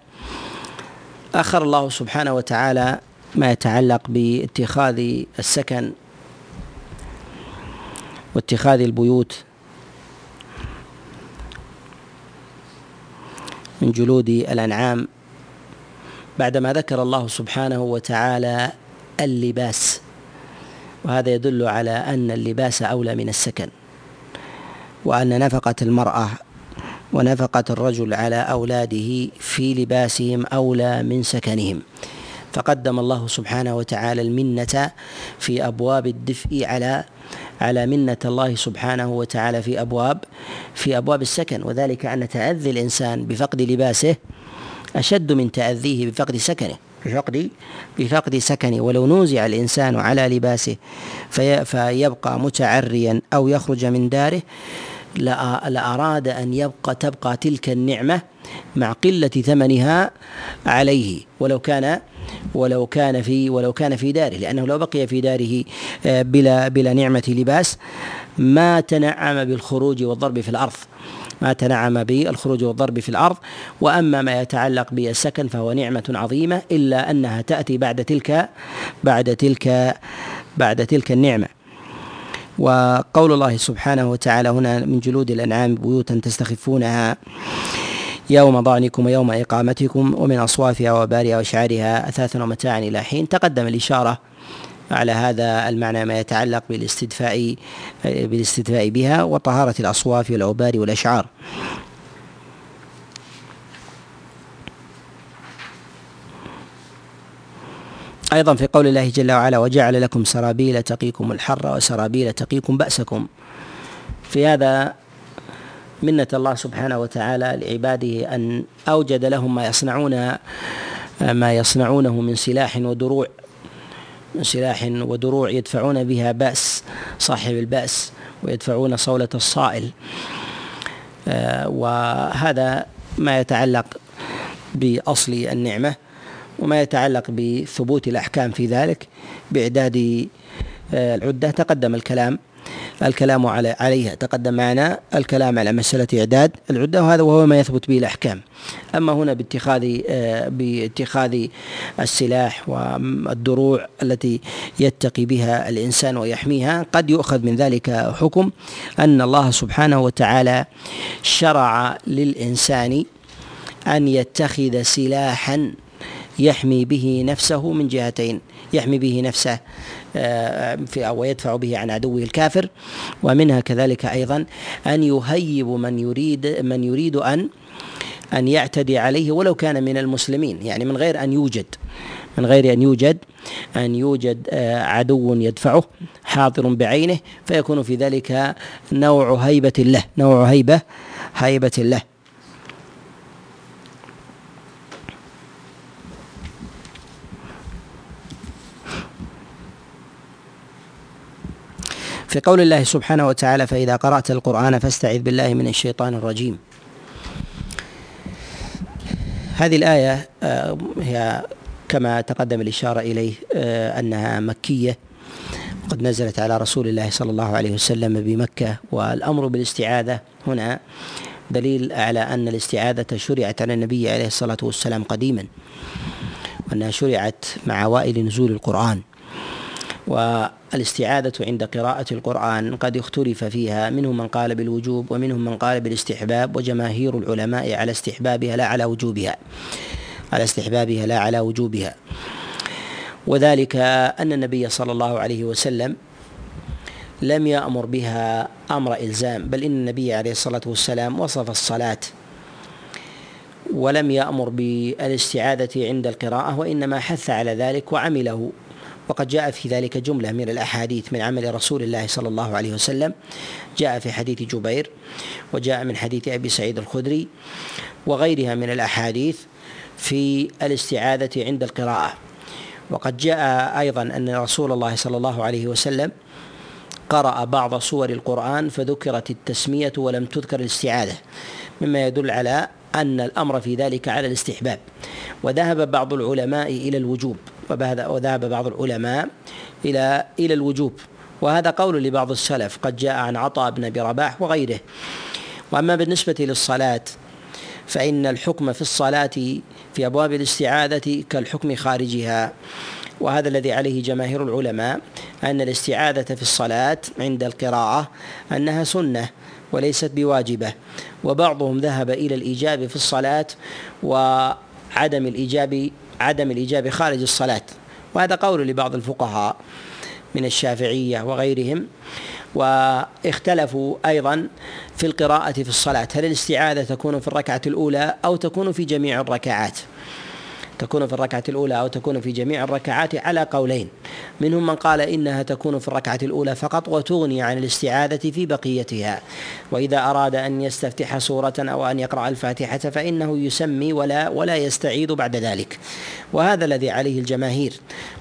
آخر الله سبحانه وتعالى ما يتعلق باتخاذ السكن واتخاذ البيوت من جلود الأنعام بعدما ذكر الله سبحانه وتعالى اللباس وهذا يدل على أن اللباس أولى من السكن. وأن نفقة المرأة ونفقة الرجل على أولاده في لباسهم أولى من سكنهم. فقدم الله سبحانه وتعالى المنة في أبواب الدفء على على منة الله سبحانه وتعالى في أبواب في أبواب السكن. وذلك أن تأذي الإنسان بفقد لباسه أشد من تأذيه بفقد سكنه. بفقد؟ بفقد سكنه. ولو نوزع الإنسان على لباسه في فيبقى متعريا أو يخرج من داره لأراد أن يبقى تبقى تلك النعمة مع قلة ثمنها عليه ولو كان ولو كان في ولو كان في داره لأنه لو بقي في داره آه، بلا بلا نعمة لباس ما تنعم بالخروج والضرب في الأرض. ما تنعم بالخروج والضرب في الأرض وأما ما يتعلق بالسكن فهو نعمة عظيمة إلا أنها تأتي بعد تلك بعد تلك بعد تلك النعمة. وقول الله سبحانه وتعالى هنا من جلود الأنعام بيوتا تستخفونها يوم ضعنكم ويوم إقامتكم ومن أصوافها وبارها وشعرها أثاثا ومتاعا إلى حين. تقدم الإشارة على هذا المعنى ما يتعلق بالاستدفاء بالاستدفاء بها وطهارة الأصواف والأوبار والأشعار. أيضا في قول الله جل وعلا وجعل لكم سرابيل تقيكم الحر وسرابيل تقيكم بأسكم. في هذا منة الله سبحانه وتعالى لعباده أن أوجد لهم ما يصنعون ما يصنعونه من سلاح ودروع من سلاح ودروع يدفعون بها بأس صاحب البأس ويدفعون صولة الصائل. آه، وهذا ما يتعلق بأصل النعمة. وما يتعلق بثبوت الأحكام في ذلك بإعداد آه، العدة تقدم الكلام الكلام على عليها. تقدم معنا الكلام على مسألة إعداد العدة وهذا وهو ما يثبت به الأحكام. أما هنا باتخاذ آه، باتخاذ السلاح والدروع التي يتقي بها الإنسان ويحميها قد يؤخذ من ذلك حكم أن الله سبحانه وتعالى شرع للإنسان أن يتخذ سلاحا يحمي به نفسه من جهتين يحمي به نفسه آه، في أو يدفع به عن عدوه الكافر ومنها كذلك أيضا أن يهيب من يريد من يريد أن أن يعتدي عليه ولو كان من المسلمين يعني من غير أن يوجد من غير أن يوجد أن يوجد آه، عدو يدفعه حاضر بعينه فيكون في ذلك نوع هيبة له نوع هيبة هيبة له. في قول الله سبحانه وتعالى فإذا قرأت القرآن فاستعذ بالله من الشيطان الرجيم. هذه الآية آه، هي كما تقدم الإشارة إليه آه، أنها مكية قد نزلت على رسول الله صلى الله عليه وسلم بمكة والأمر بالاستعاذة هنا دليل على أن الاستعاذة شرعت على النبي عليه الصلاة والسلام قديما وأنها شرعت مع أوائل نزول القرآن. والاستعاذة عند قراءة القرآن قد اختلف فيها. منهم من قال بالوجوب ومنهم من قال بالاستحباب وجماهير العلماء على استحبابها لا على وجوبها. على استحبابها لا على وجوبها. وذلك أن النبي صلى الله عليه وسلم لم يأمر بها أمر إلزام بل إن النبي عليه الصلاة والسلام وصف الصلاة ولم يأمر بالإستعاذة عند القراءة وإنما حث على ذلك وعمله. وقد جاء في ذلك جملة من الأحاديث من عمل رسول الله صلى الله عليه وسلم. جاء في حديث جبير وجاء من حديث أبي سعيد الخدري وغيرها من الأحاديث في الاستعاذة عند القراءة. وقد جاء أيضا أن رسول الله صلى الله عليه وسلم قرأ بعض سور القرآن فذكرت التسمية ولم تذكر الاستعاذة مما يدل على أن الأمر في ذلك على الاستحباب. وذهب بعض العلماء إلى الوجوب. وذهب بعض العلماء إلى إلى الوجوب. وهذا قول لبعض السلف قد جاء عن عطاء بن أبي رباح وغيره. وأما بالنسبة للصلاة فإن الحكم في الصلاة في أبواب الاستعاذة كالحكم خارجها. وهذا الذي عليه جماهير العلماء أن الاستعاذة في الصلاة عند القراءة أنها سنة وليست بواجبة. وبعضهم ذهب إلى الإيجاب في الصلاة وعدم الإيجاب عدم الإيجاب خارج الصلاة وهذا قول لبعض الفقهاء من الشافعية وغيرهم واختلفوا أيضا في القراءة في الصلاة هل الاستعاذة تكون في الركعة الأولى أو تكون في جميع الركعات؟ تكون في الركعة الأولى أو تكون في جميع الركعات على قولين. منهم من قال إنها تكون في الركعة الأولى فقط وتغني عن الاستعاذة في بقيتها. وإذا أراد أن يستفتح سورة أو أن يقرأ الفاتحة فإنه يسمي ولا ولا يستعيذ بعد ذلك. وهذا الذي عليه الجماهير.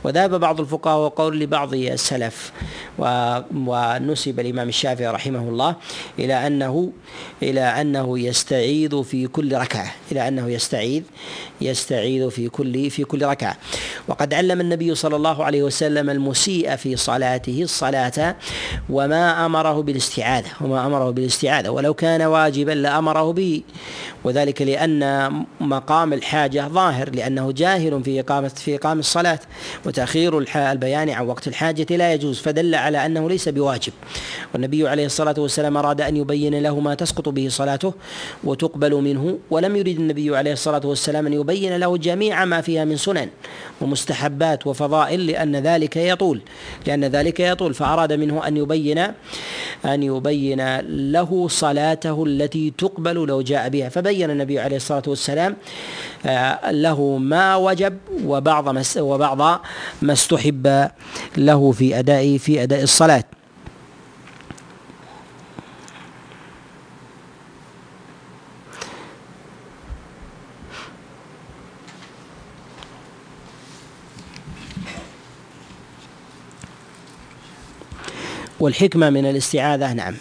وذهب بعض الفقهاء وقول لبعض السلف ونسب الإمام الشافعي رحمه الله إلى أنه إلى أنه يستعيذ في كل ركعة إلى أنه يستعيذ يستعيذ في كل في كل ركعة. وقد علم النبي صلى الله عليه وسلم المسيء في صلاته الصلاة وما أمره بالاستعاذة وما أمره بالاستعاذة. ولو كان واجبا لأمره به. وذلك لأن مقام الحاجة ظاهر لأنه جاهل في إقامة في إقامة الصلاة. وتأخير البيان عن وقت الحاجة لا يجوز فدل على أنه ليس بواجب. والنبي عليه الصلاة والسلام أراد أن يبين له ما تسقط به صلاته وتقبل منه ولم يريد النبي عليه الصلاة والسلام أن يبين له جميع ما فيها من سنن ومستحبات وفضائل لأن ذلك يطول. لأن ذلك يطول فأراد منه أن يبين أن يبين له صلاته التي تقبل لو جاء بها. فبين النبي عليه الصلاة والسلام له ما وجب وبعض ما وبعض ما استحب له في أداء في أداء الصلاة. والحكمة من الاستعاذة نعم.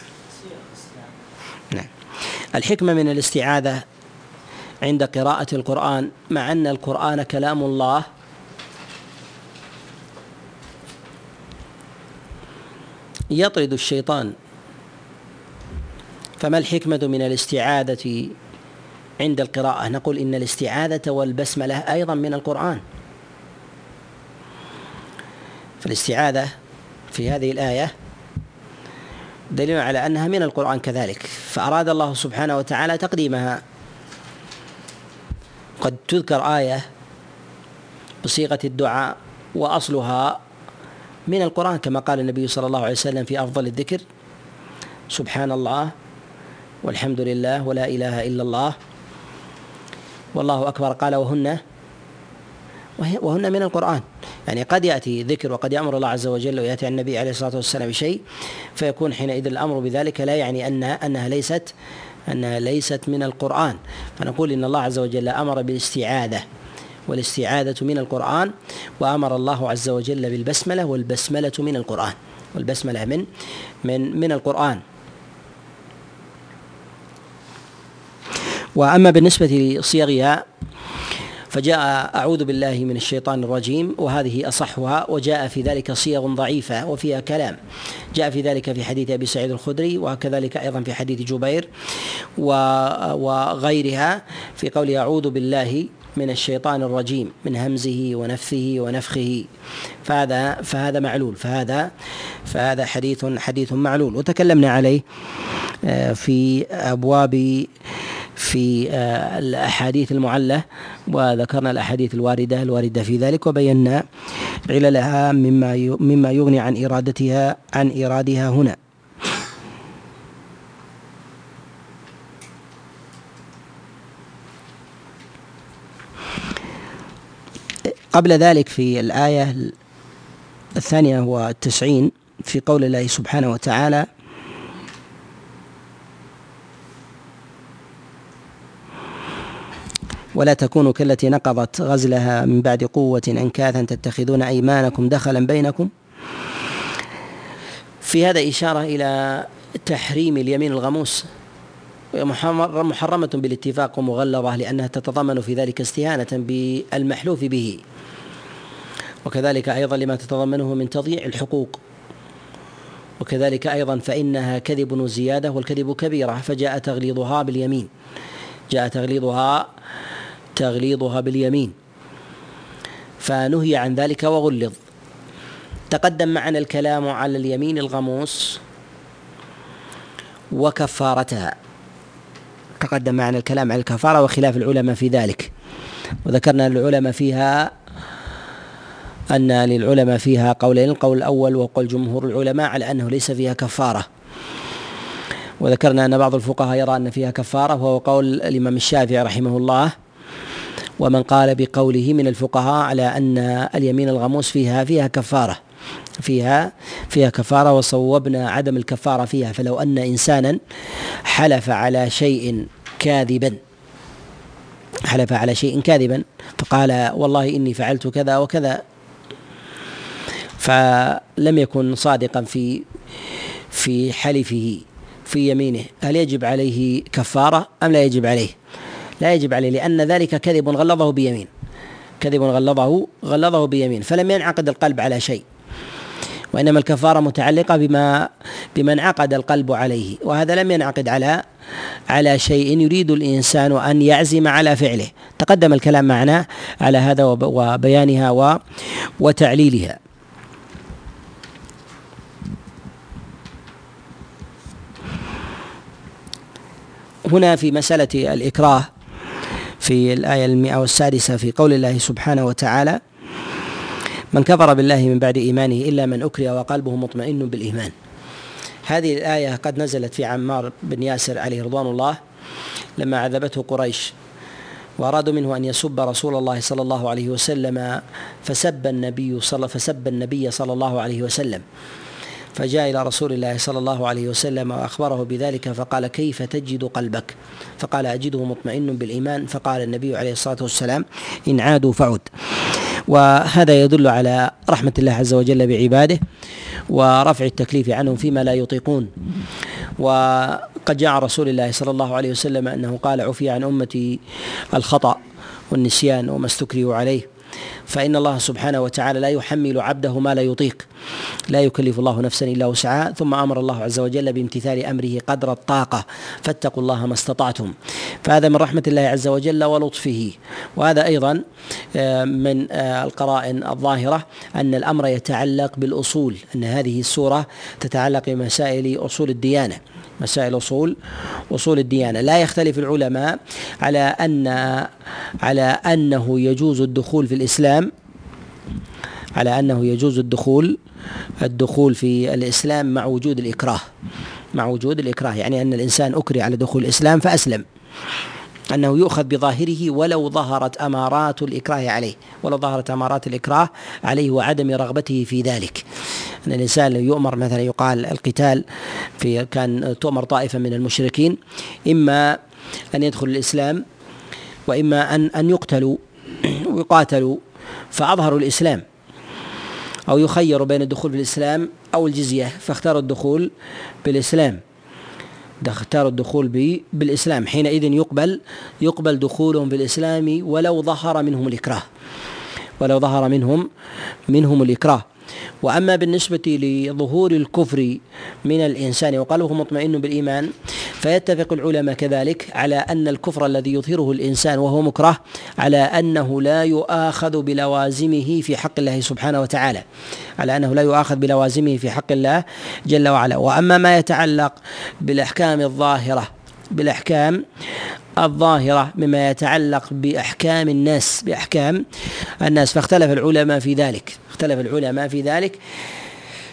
نعم. الحكمة من الاستعاذة عند قراءة القرآن مع أن القرآن كلام الله. يطرد الشيطان. فما الحكمة من الاستعاذة عند القراءة؟ نقول إن الاستعاذة والبسملة أيضا من القرآن. فالاستعاذة في هذه الآية دليل على أنها من القرآن كذلك. فأراد الله سبحانه وتعالى تقديمها. قد تذكر آية بصيغة الدعاء وأصلها من القرآن كما قال النبي صلى الله عليه وسلم في أفضل الذكر سبحان الله والحمد لله ولا إله إلا الله والله أكبر. قال وهن وهن من القرآن. يعني قد يأتي ذكر وقد يأمر الله عز وجل ويأتي النبي عليه الصلاة والسلام بشيء فيكون حينئذ الأمر بذلك لا يعني أن أنها ليست أنها ليست من القرآن. فنقول إن الله عز وجل أمر بالاستعاذة والاستعاذة من القرآن وأمر الله عز وجل بالبسملة والبسملة من القرآن. والبسملة من من من القرآن. وأما بالنسبة لصيغها فجاء أعوذ بالله من الشيطان الرجيم وهذه أصحها وجاء في ذلك صيغ ضعيفة وفيها كلام. جاء في ذلك في حديث أبي سعيد الخدري وكذلك أيضا في حديث جبير وغيرها في قول أعوذ بالله من الشيطان الرجيم من همزه ونفثه ونفخه. فهذا فهذا معلول فهذا فهذا حديث حديث معلول. وتكلمنا عليه آه، في أبواب في آه، الأحاديث المعلة وذكرنا الأحاديث الواردة الواردة في ذلك وبينا عللها مما مما يغني عن إرادتها عن إرادها هنا. قبل ذلك في الآية الثانية والتسعين في قول الله سبحانه وتعالى ولا تكونوا كالتي نقضت غزلها من بعد قوة أنكاثا تتخذون أيمانكم دخلا بينكم. في هذا إشارة إلى تحريم اليمين الغموس. محرمة بالاتفاق ومغلظة لأنها تتضمن في ذلك استهانة بالمحلوف به. وكذلك أيضا لما تتضمنه من تضييع الحقوق. وكذلك أيضا فإنها كذب وزيادة والكذب كبيرة فجاء تغليظها باليمين. جاء تغليظها تغليظها باليمين. فنهي عن ذلك وغلظ. تقدم معنا الكلام على اليمين الغموس وكفارتها تقدم معنا الكلام على الكفارة وخلاف العلماء في ذلك. وذكرنا العلماء فيها أن للعلماء فيها قولين القول الأول وقول جمهور العلماء على أنه ليس فيها كفارة. وذكرنا أن بعض الفقهاء يرى أن فيها كفارة وهو قول الإمام الشافعي رحمه الله. ومن قال بقوله من الفقهاء على أن اليمين الغموس فيها فيها كفارة فيها فيها كفارة وصوبنا عدم الكفارة فيها. فلو أن إنسانا حلف على شيء كاذبا حلف على شيء كاذبا فقال والله إني فعلت كذا وكذا. فلم يكن صادقا في في حلفه في يمينه. هل يجب عليه كفارة أم لا يجب عليه؟ لا يجب عليه لأن ذلك كذب غلظه بيمين. كذب غلظه غلظه بيمين فلم ينعقد القلب على شيء. وإنما الكفارة متعلقة بما بما انعقد القلب عليه. وهذا لم ينعقد على على شيء يريد الإنسان أن يعزم على فعله. تقدم الكلام معنا على هذا وبيانها وتعليلها. هنا في مسألة الإكراه في الآية المئة والسادسة في قول الله سبحانه وتعالى من كفر بالله من بعد إيمانه إلا من أكره وقلبه مطمئن بالإيمان. هذه الآية قد نزلت في عمار بن ياسر عليه رضوان الله لما عذبته قريش وأرادوا منه أن يسب رسول الله صلى الله عليه وسلم فسب النبي صلى فسب النبي صلى الله عليه وسلم. فجاء إلى رسول الله صلى الله عليه وسلم وأخبره بذلك فقال كيف تجد قلبك؟ فقال أجده مطمئن بالإيمان. فقال النبي عليه الصلاة والسلام إن عادوا فعد. وهذا يدل على رحمة الله عز وجل بعباده ورفع التكليف عنهم فيما لا يطيقون. و قد جاء رسول الله صلى الله عليه وسلم أنه قال عفي عن أمتي الخطأ والنسيان وما استكرهوا عليه. فإن الله سبحانه وتعالى لا يحمل عبده ما لا يطيق. لا يكلف الله نفسا إلا وسعها. ثم أمر الله عز وجل بامتثال أمره قدر الطاقة. فاتقوا الله ما استطعتم. فهذا من رحمة الله عز وجل ولطفه. وهذا أيضا آه، من آه، القرائن الظاهرة أن الأمر يتعلق بالأصول أن هذه السورة تتعلق بمسائل أصول الديانة. مسائل أصول أصول الديانة. لا يختلف العلماء على أن على أنه يجوز الدخول في الإسلام على أنه يجوز الدخول الدخول في الإسلام مع وجود الإكراه مع وجود الإكراه. يعني أن الإنسان أكره على دخول الإسلام فأسلم. أنه يؤخذ بظاهره ولو ظهرت أمارات الإكراه عليه ولو ظهرت أمارات الإكراه عليه وعدم رغبته في ذلك. أن الإنسان يؤمر مثلا يقال القتال في كان تؤمر طائفة من المشركين إما أن يدخل الإسلام وإما أن أن يقتلوا ويقاتلوا فأظهروا الإسلام. أو يخيروا بين الدخول في الإسلام أو الجزية فاختاروا الدخول بالإسلام. اختاروا الدخول بالإسلام. حينئذ يقبل يقبل دخولهم بالإسلام ولو ظهر منهم الإكراه. ولو ظهر منهم منهم الإكراه. وأما بالنسبة لظهور الكفر من الإنسان وقلبه مطمئن بالإيمان فيتفق العلماء كذلك على أن الكفر الذي يظهره الإنسان وهو مكره على أنه لا يؤاخذ بلوازمه في حق الله سبحانه وتعالى على أنه لا يؤاخذ بلوازمه في حق الله جل وعلا. وأما ما يتعلق بالأحكام الظاهرة بالأحكام الظاهرة مما يتعلق بأحكام الناس بأحكام الناس. فاختلف العلماء في ذلك اختلف العلماء في ذلك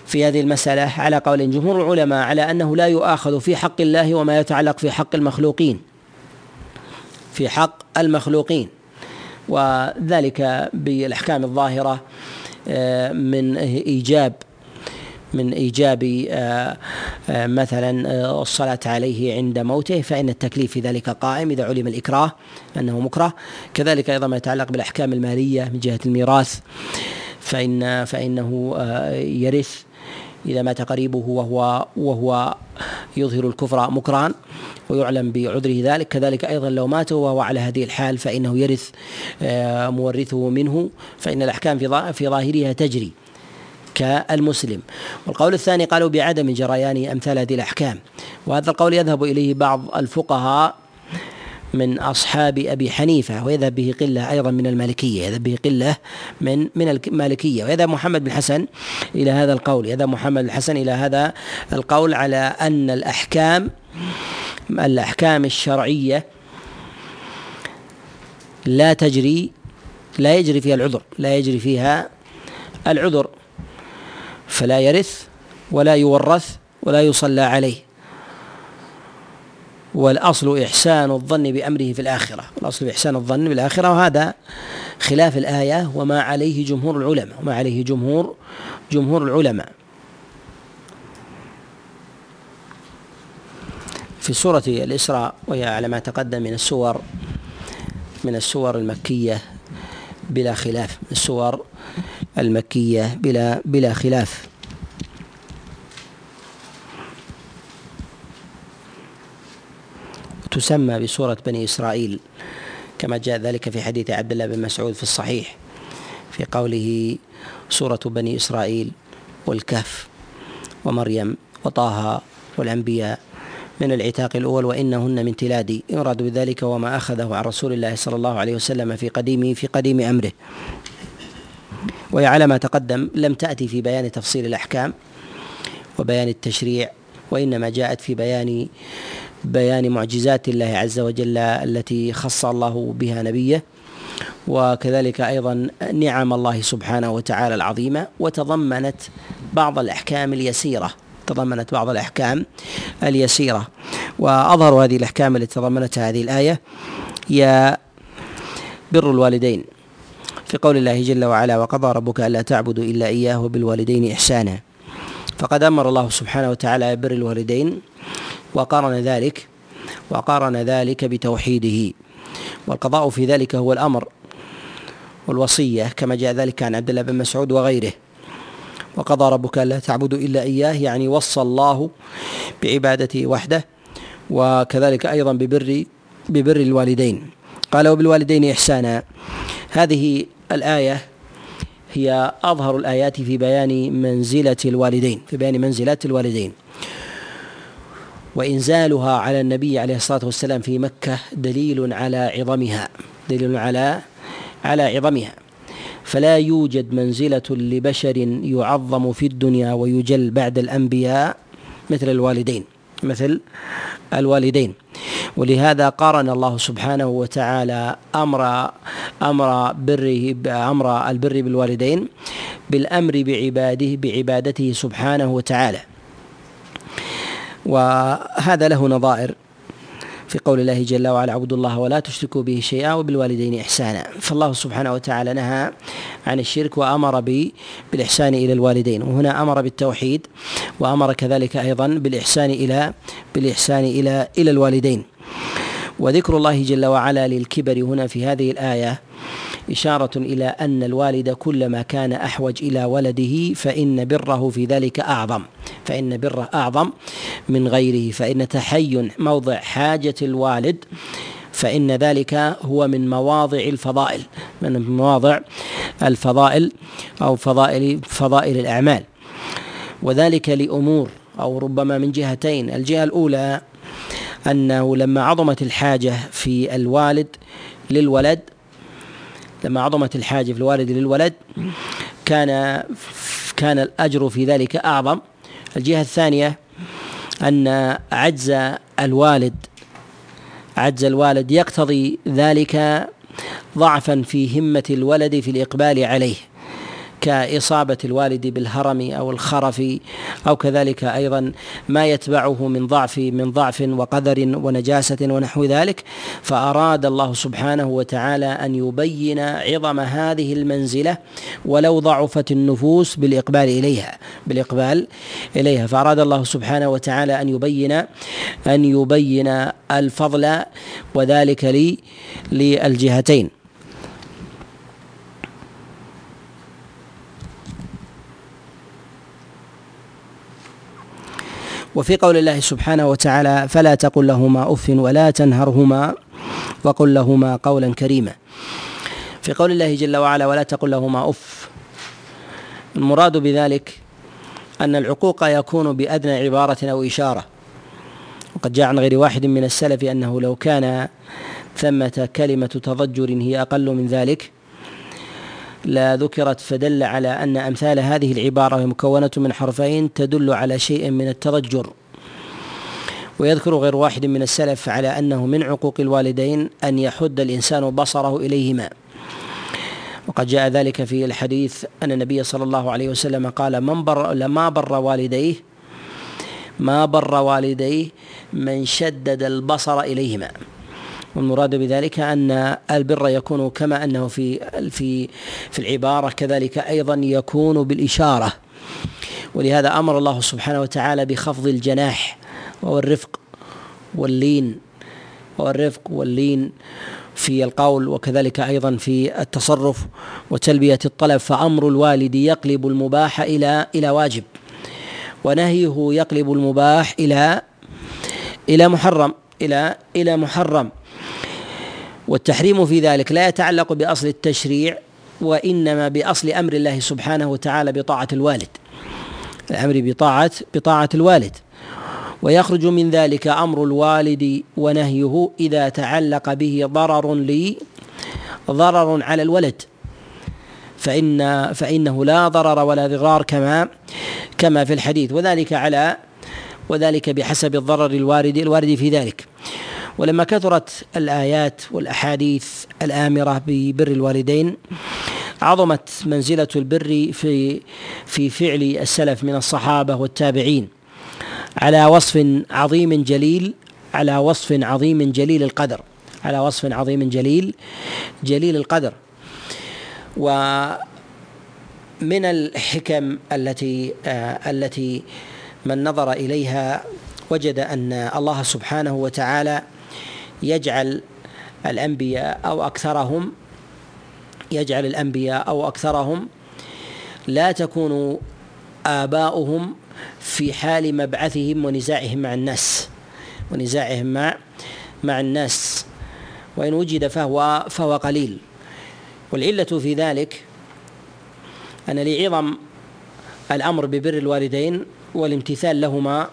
في هذه المسألة على قول جمهور العلماء على أنه لا يؤاخذ في حق الله وما يتعلق في حق المخلوقين في حق المخلوقين. وذلك بالأحكام الظاهرة آه، من إيجاب من إيجاب آه، آه، مثلا آه، الصلاة عليه عند موته فإن التكليف في ذلك قائم إذا علم الإكراه أنه مكره. كذلك أيضا ما يتعلق بالأحكام المالية من جهة الميراث فإن فإنه يرث إذا مات قريبه وهو وهو يظهر الكفر مكرا ويعلم بعذره ذلك. كذلك أيضا لو مات وهو على هذه الحال فإنه يرث مورثه منه فإن الأحكام في ظاهرها تجري. كالمسلم. والقول الثاني قالوا بعدم جريان أمثال هذه الأحكام. وهذا القول يذهب إليه بعض الفقهاء من أصحاب أبي حنيفة ويذهب به قلة أيضا من المالكية يذهب به قلة من من المالكية. ويذهب محمد بن حسن إلى هذا القول يذهب محمد بن حسن إلى هذا القول على أن الأحكام الأحكام الشرعية لا تجري لا يجري فيها العذر لا يجري فيها العذر. فلا يرث ولا يورث ولا يصلى عليه. والأصل إحسان الظن بأمره في الآخرة. الأصل إحسان الظن بالآخرة وهذا خلاف الآية وما عليه جمهور العلماء وما عليه جمهور جمهور العلماء. في سورة الإسراء وهي على ما تقدم من السور من السور المكية بلا خلاف. السور المكية بلا بلا خلاف. تسمى بسورة بني إسرائيل كما جاء ذلك في حديث عبد الله بن مسعود في الصحيح في قوله سورة بني إسرائيل والكهف ومريم وطه والأنبياء من العتاق الأول وإنهن من تلادي يراد بذلك وما أخذه عن رسول الله صلى الله عليه وسلم في قديم في قديم أمره. وهي على ما تقدم لم تأتي في بيان تفصيل الأحكام وبيان التشريع وإنما جاءت في بيان بيان معجزات الله عز وجل التي خص الله بها نبيه وكذلك أيضا نعم الله سبحانه وتعالى العظيمة وتضمنت بعض الأحكام اليسيرة تضمنت بعض الأحكام اليسيرة. وأظهر هذه الأحكام التي تضمنتها هذه الآية هي بر الوالدين. في قول الله جل وعلا وقضى ربك ألا تعبدوا إلا إياه وبالوالدين إحسانا. فقد أمر الله سبحانه وتعالى بر الوالدين وقارن ذلك وقارن ذلك بتوحيده. والقضاء في ذلك هو الأمر والوصية كما جاء ذلك عن عبد الله بن مسعود وغيره. وقضى ربك ألا تعبدوا إلا إياه يعني وصى الله بعبادته وحده وكذلك أيضا ببر ببر الوالدين. قال وبالوالدين إحسانا. هذه الآية هي أظهر الآيات في بيان منزلة الوالدين في بيان منزلات الوالدين. وإنزالها على النبي عليه الصلاة والسلام في مكة دليل على عظمها دليل على على عظمها. فلا يوجد منزلة لبشر يعظم في الدنيا ويجل بعد الأنبياء مثل الوالدين. مثل الوالدين. ولهذا قارن الله سبحانه وتعالى أمر أمر بره أمر البر بالوالدين بالأمر بعباده بعبادته سبحانه وتعالى. وهذا له نظائر. في قول الله جل وعلا اعبدوا الله ولا تشركوا به شيئا وبالوالدين إحسانا. فالله سبحانه وتعالى نهى عن الشرك وأمر بالإحسان إلى الوالدين وهنا أمر بالتوحيد وأمر كذلك أيضا بالإحسان إلى بالإحسان إلى إلى الوالدين. وذكر الله جل وعلا للكبر هنا في هذه الآية إشارة إلى أن الوالد كلما كان أحوج إلى ولده فإن بره في ذلك أعظم فإن بره أعظم من غيره فإن تحين موضع حاجة الوالد فإن ذلك هو من مواضع الفضائل من مواضع الفضائل أو فضائل فضائل الأعمال. وذلك لأمور أو ربما من جهتين الجهة الأولى أنه لما عظمت الحاجة في الوالد للولد لما عظمت الحاجة في الوالد للولد كان كان الأجر في ذلك أعظم. الجهة الثانية أن عجز الوالد عجز الوالد يقتضي ذلك ضعفا في همة الولد في الإقبال عليه. كإصابة الوالد بالهرم أو الخرف أو كذلك أيضا ما يتبعه من ضعف من ضعف وقدر ونجاسة ونحو ذلك. فأراد الله سبحانه وتعالى أن يبين عظم هذه المنزلة ولو ضعفت النفوس بالإقبال إليها بالإقبال إليها. فأراد الله سبحانه وتعالى أن يبين أن يبين الفضل وذلك لي للجهتين. وفي قول الله سبحانه وتعالى فلا تقل لهما أف ولا تنهرهما وقل لهما قولا كريما. في قول الله جل وعلا ولا تقل لهما أف. المراد بذلك أن العقوق يكون بأدنى عبارة أو إشارة. وقد جاء عن غير واحد من السلف أنه لو كان ثمة كلمة تضجر هي أقل من ذلك. لا ذكرت فدل على أن أمثال هذه العبارة وهي مكونة من حرفين تدل على شيء من التضجر. ويذكر غير واحد من السلف على أنه من عقوق الوالدين أن يحد الإنسان بصره إليهما. وقد جاء ذلك في الحديث أن النبي صلى الله عليه وسلم قال من بر لما بر والديه؟ ما بر والديه من شدد البصر إليهما. والمراد بذلك أن البر يكون كما أنه في في في العبارة كذلك أيضا يكون بالإشارة. ولهذا أمر الله سبحانه وتعالى بخفض الجناح وهو الرفق واللين والرفق واللين في القول وكذلك أيضا في التصرف وتلبية الطلب فأمر الوالد يقلب المباح إلى إلى واجب ونهيه يقلب المباح إلى إلى محرم. إلى إلى محرم. والتحريم في ذلك لا يتعلق بأصل التشريع وإنما بأصل أمر الله سبحانه وتعالى بطاعة الوالد. الأمر بطاعة بطاعة الوالد. ويخرج من ذلك أمر الوالد ونهيه إذا تعلق به ضرر لي ضرر على الولد. فإن فإنه لا ضرر ولا ضرار كما كما في الحديث. وذلك على وذلك بحسب الضرر الوارد الوارد في ذلك. ولما كثرت الآيات والأحاديث الآمرة ببر الوالدين عظمت منزلة البر في في فعل السلف من الصحابة والتابعين. على وصف عظيم جليل على وصف عظيم جليل القدر. على وصف عظيم جليل جليل القدر. ومن الحكم التي آه التي من نظر إليها وجد أن الله سبحانه وتعالى يجعل الأنبياء أو أكثرهم يجعل الأنبياء أو أكثرهم لا تكون آباؤهم في حال مبعثهم ونزاعهم مع الناس. ونزاعهم مع مع الناس. وإن وجد فهو فهو قليل. والعلة في ذلك أن لعظم الأمر ببر الوالدين والامتثال لهما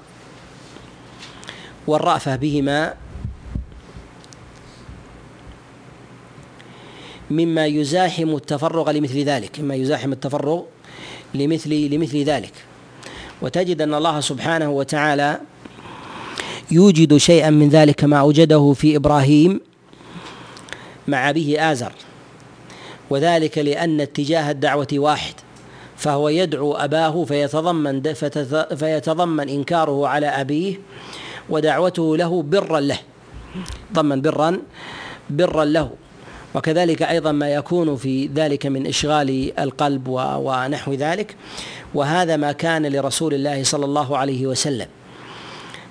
والرأفة بهما مما يزاحم التفرغ لمثل ذلك مما يزاحم التفرغ لمثل لمثل ذلك. وتجد أن الله سبحانه وتعالى يوجد شيئا من ذلك ما أوجده في إبراهيم مع ابيه آزر وذلك لأن اتجاه الدعوة واحد فهو يدعو أباه فيتضمن فيتضمن إنكاره على أبيه ودعوته له برا له. ضمن برا برا له. وكذلك أيضا ما يكون في ذلك من إشغال القلب ونحو ذلك. وهذا ما كان لرسول الله صلى الله عليه وسلم.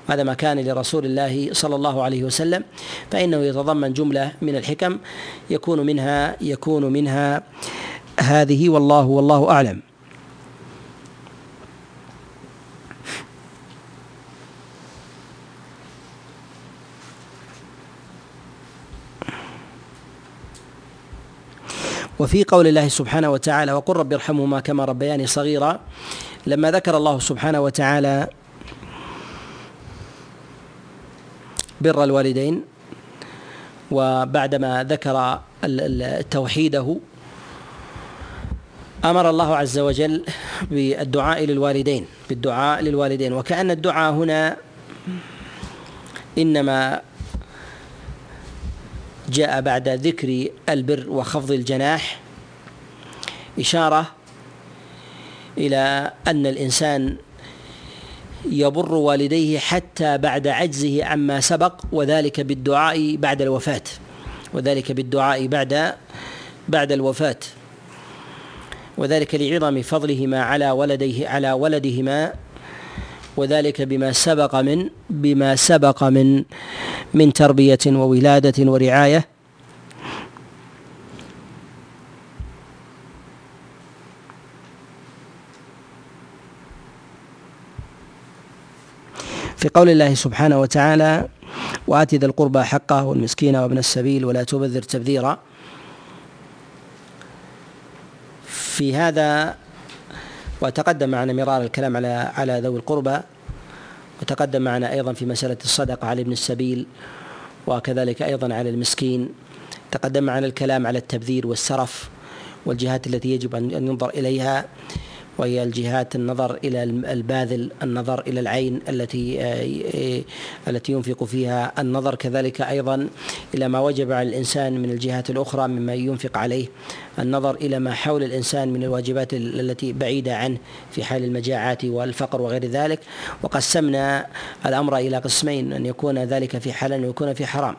هذا ما كان لرسول الله صلى الله عليه وسلم. فإنه يتضمن جملة من الحكم يكون منها يكون منها هذه والله والله أعلم. وفي قول الله سبحانه وتعالى وقل رب ارحمهما كما ربياني صغيرا لما ذكر الله سبحانه وتعالى بر الوالدين وبعدما ذكر توحيده أمر الله عز وجل بالدعاء للوالدين بالدعاء للوالدين وكأن الدعاء هنا إنما جاء بعد ذكر البر وخفض الجناح إشارة إلى أن الإنسان يبر والديه حتى بعد عجزه عما سبق وذلك بالدعاء بعد الوفاة وذلك بالدعاء بعد بعد الوفاة وذلك لعظم فضلهما على ولديه على ولدهما وذلك بما سبق من بما سبق من من تربية وولادة ورعاية. في قول الله سبحانه وتعالى وآت ذا القربى حقه والمسكين وابن السبيل ولا تبذر تبذيرا. في هذا وتقدم معنا مرار الكلام على على ذوي القربى وتقدم معنا أيضا في مسألة الصدقة على ابن السبيل وكذلك أيضا على المسكين. تقدم معنا الكلام على التبذير والسرف والجهات التي يجب أن ينظر إليها. وهي الجهات النظر إلى الباذل النظر إلى العين التي آه، التي ينفق فيها النظر. كذلك أيضا إلى ما وجب على الإنسان من الجهات الأخرى مما ينفق عليه. النظر إلى ما حول الإنسان من الواجبات التي بعيدة عنه في حال المجاعات والفقر وغير ذلك. وقسمنا الأمر إلى قسمين أن يكون ذلك في حلال ويكون في حرام.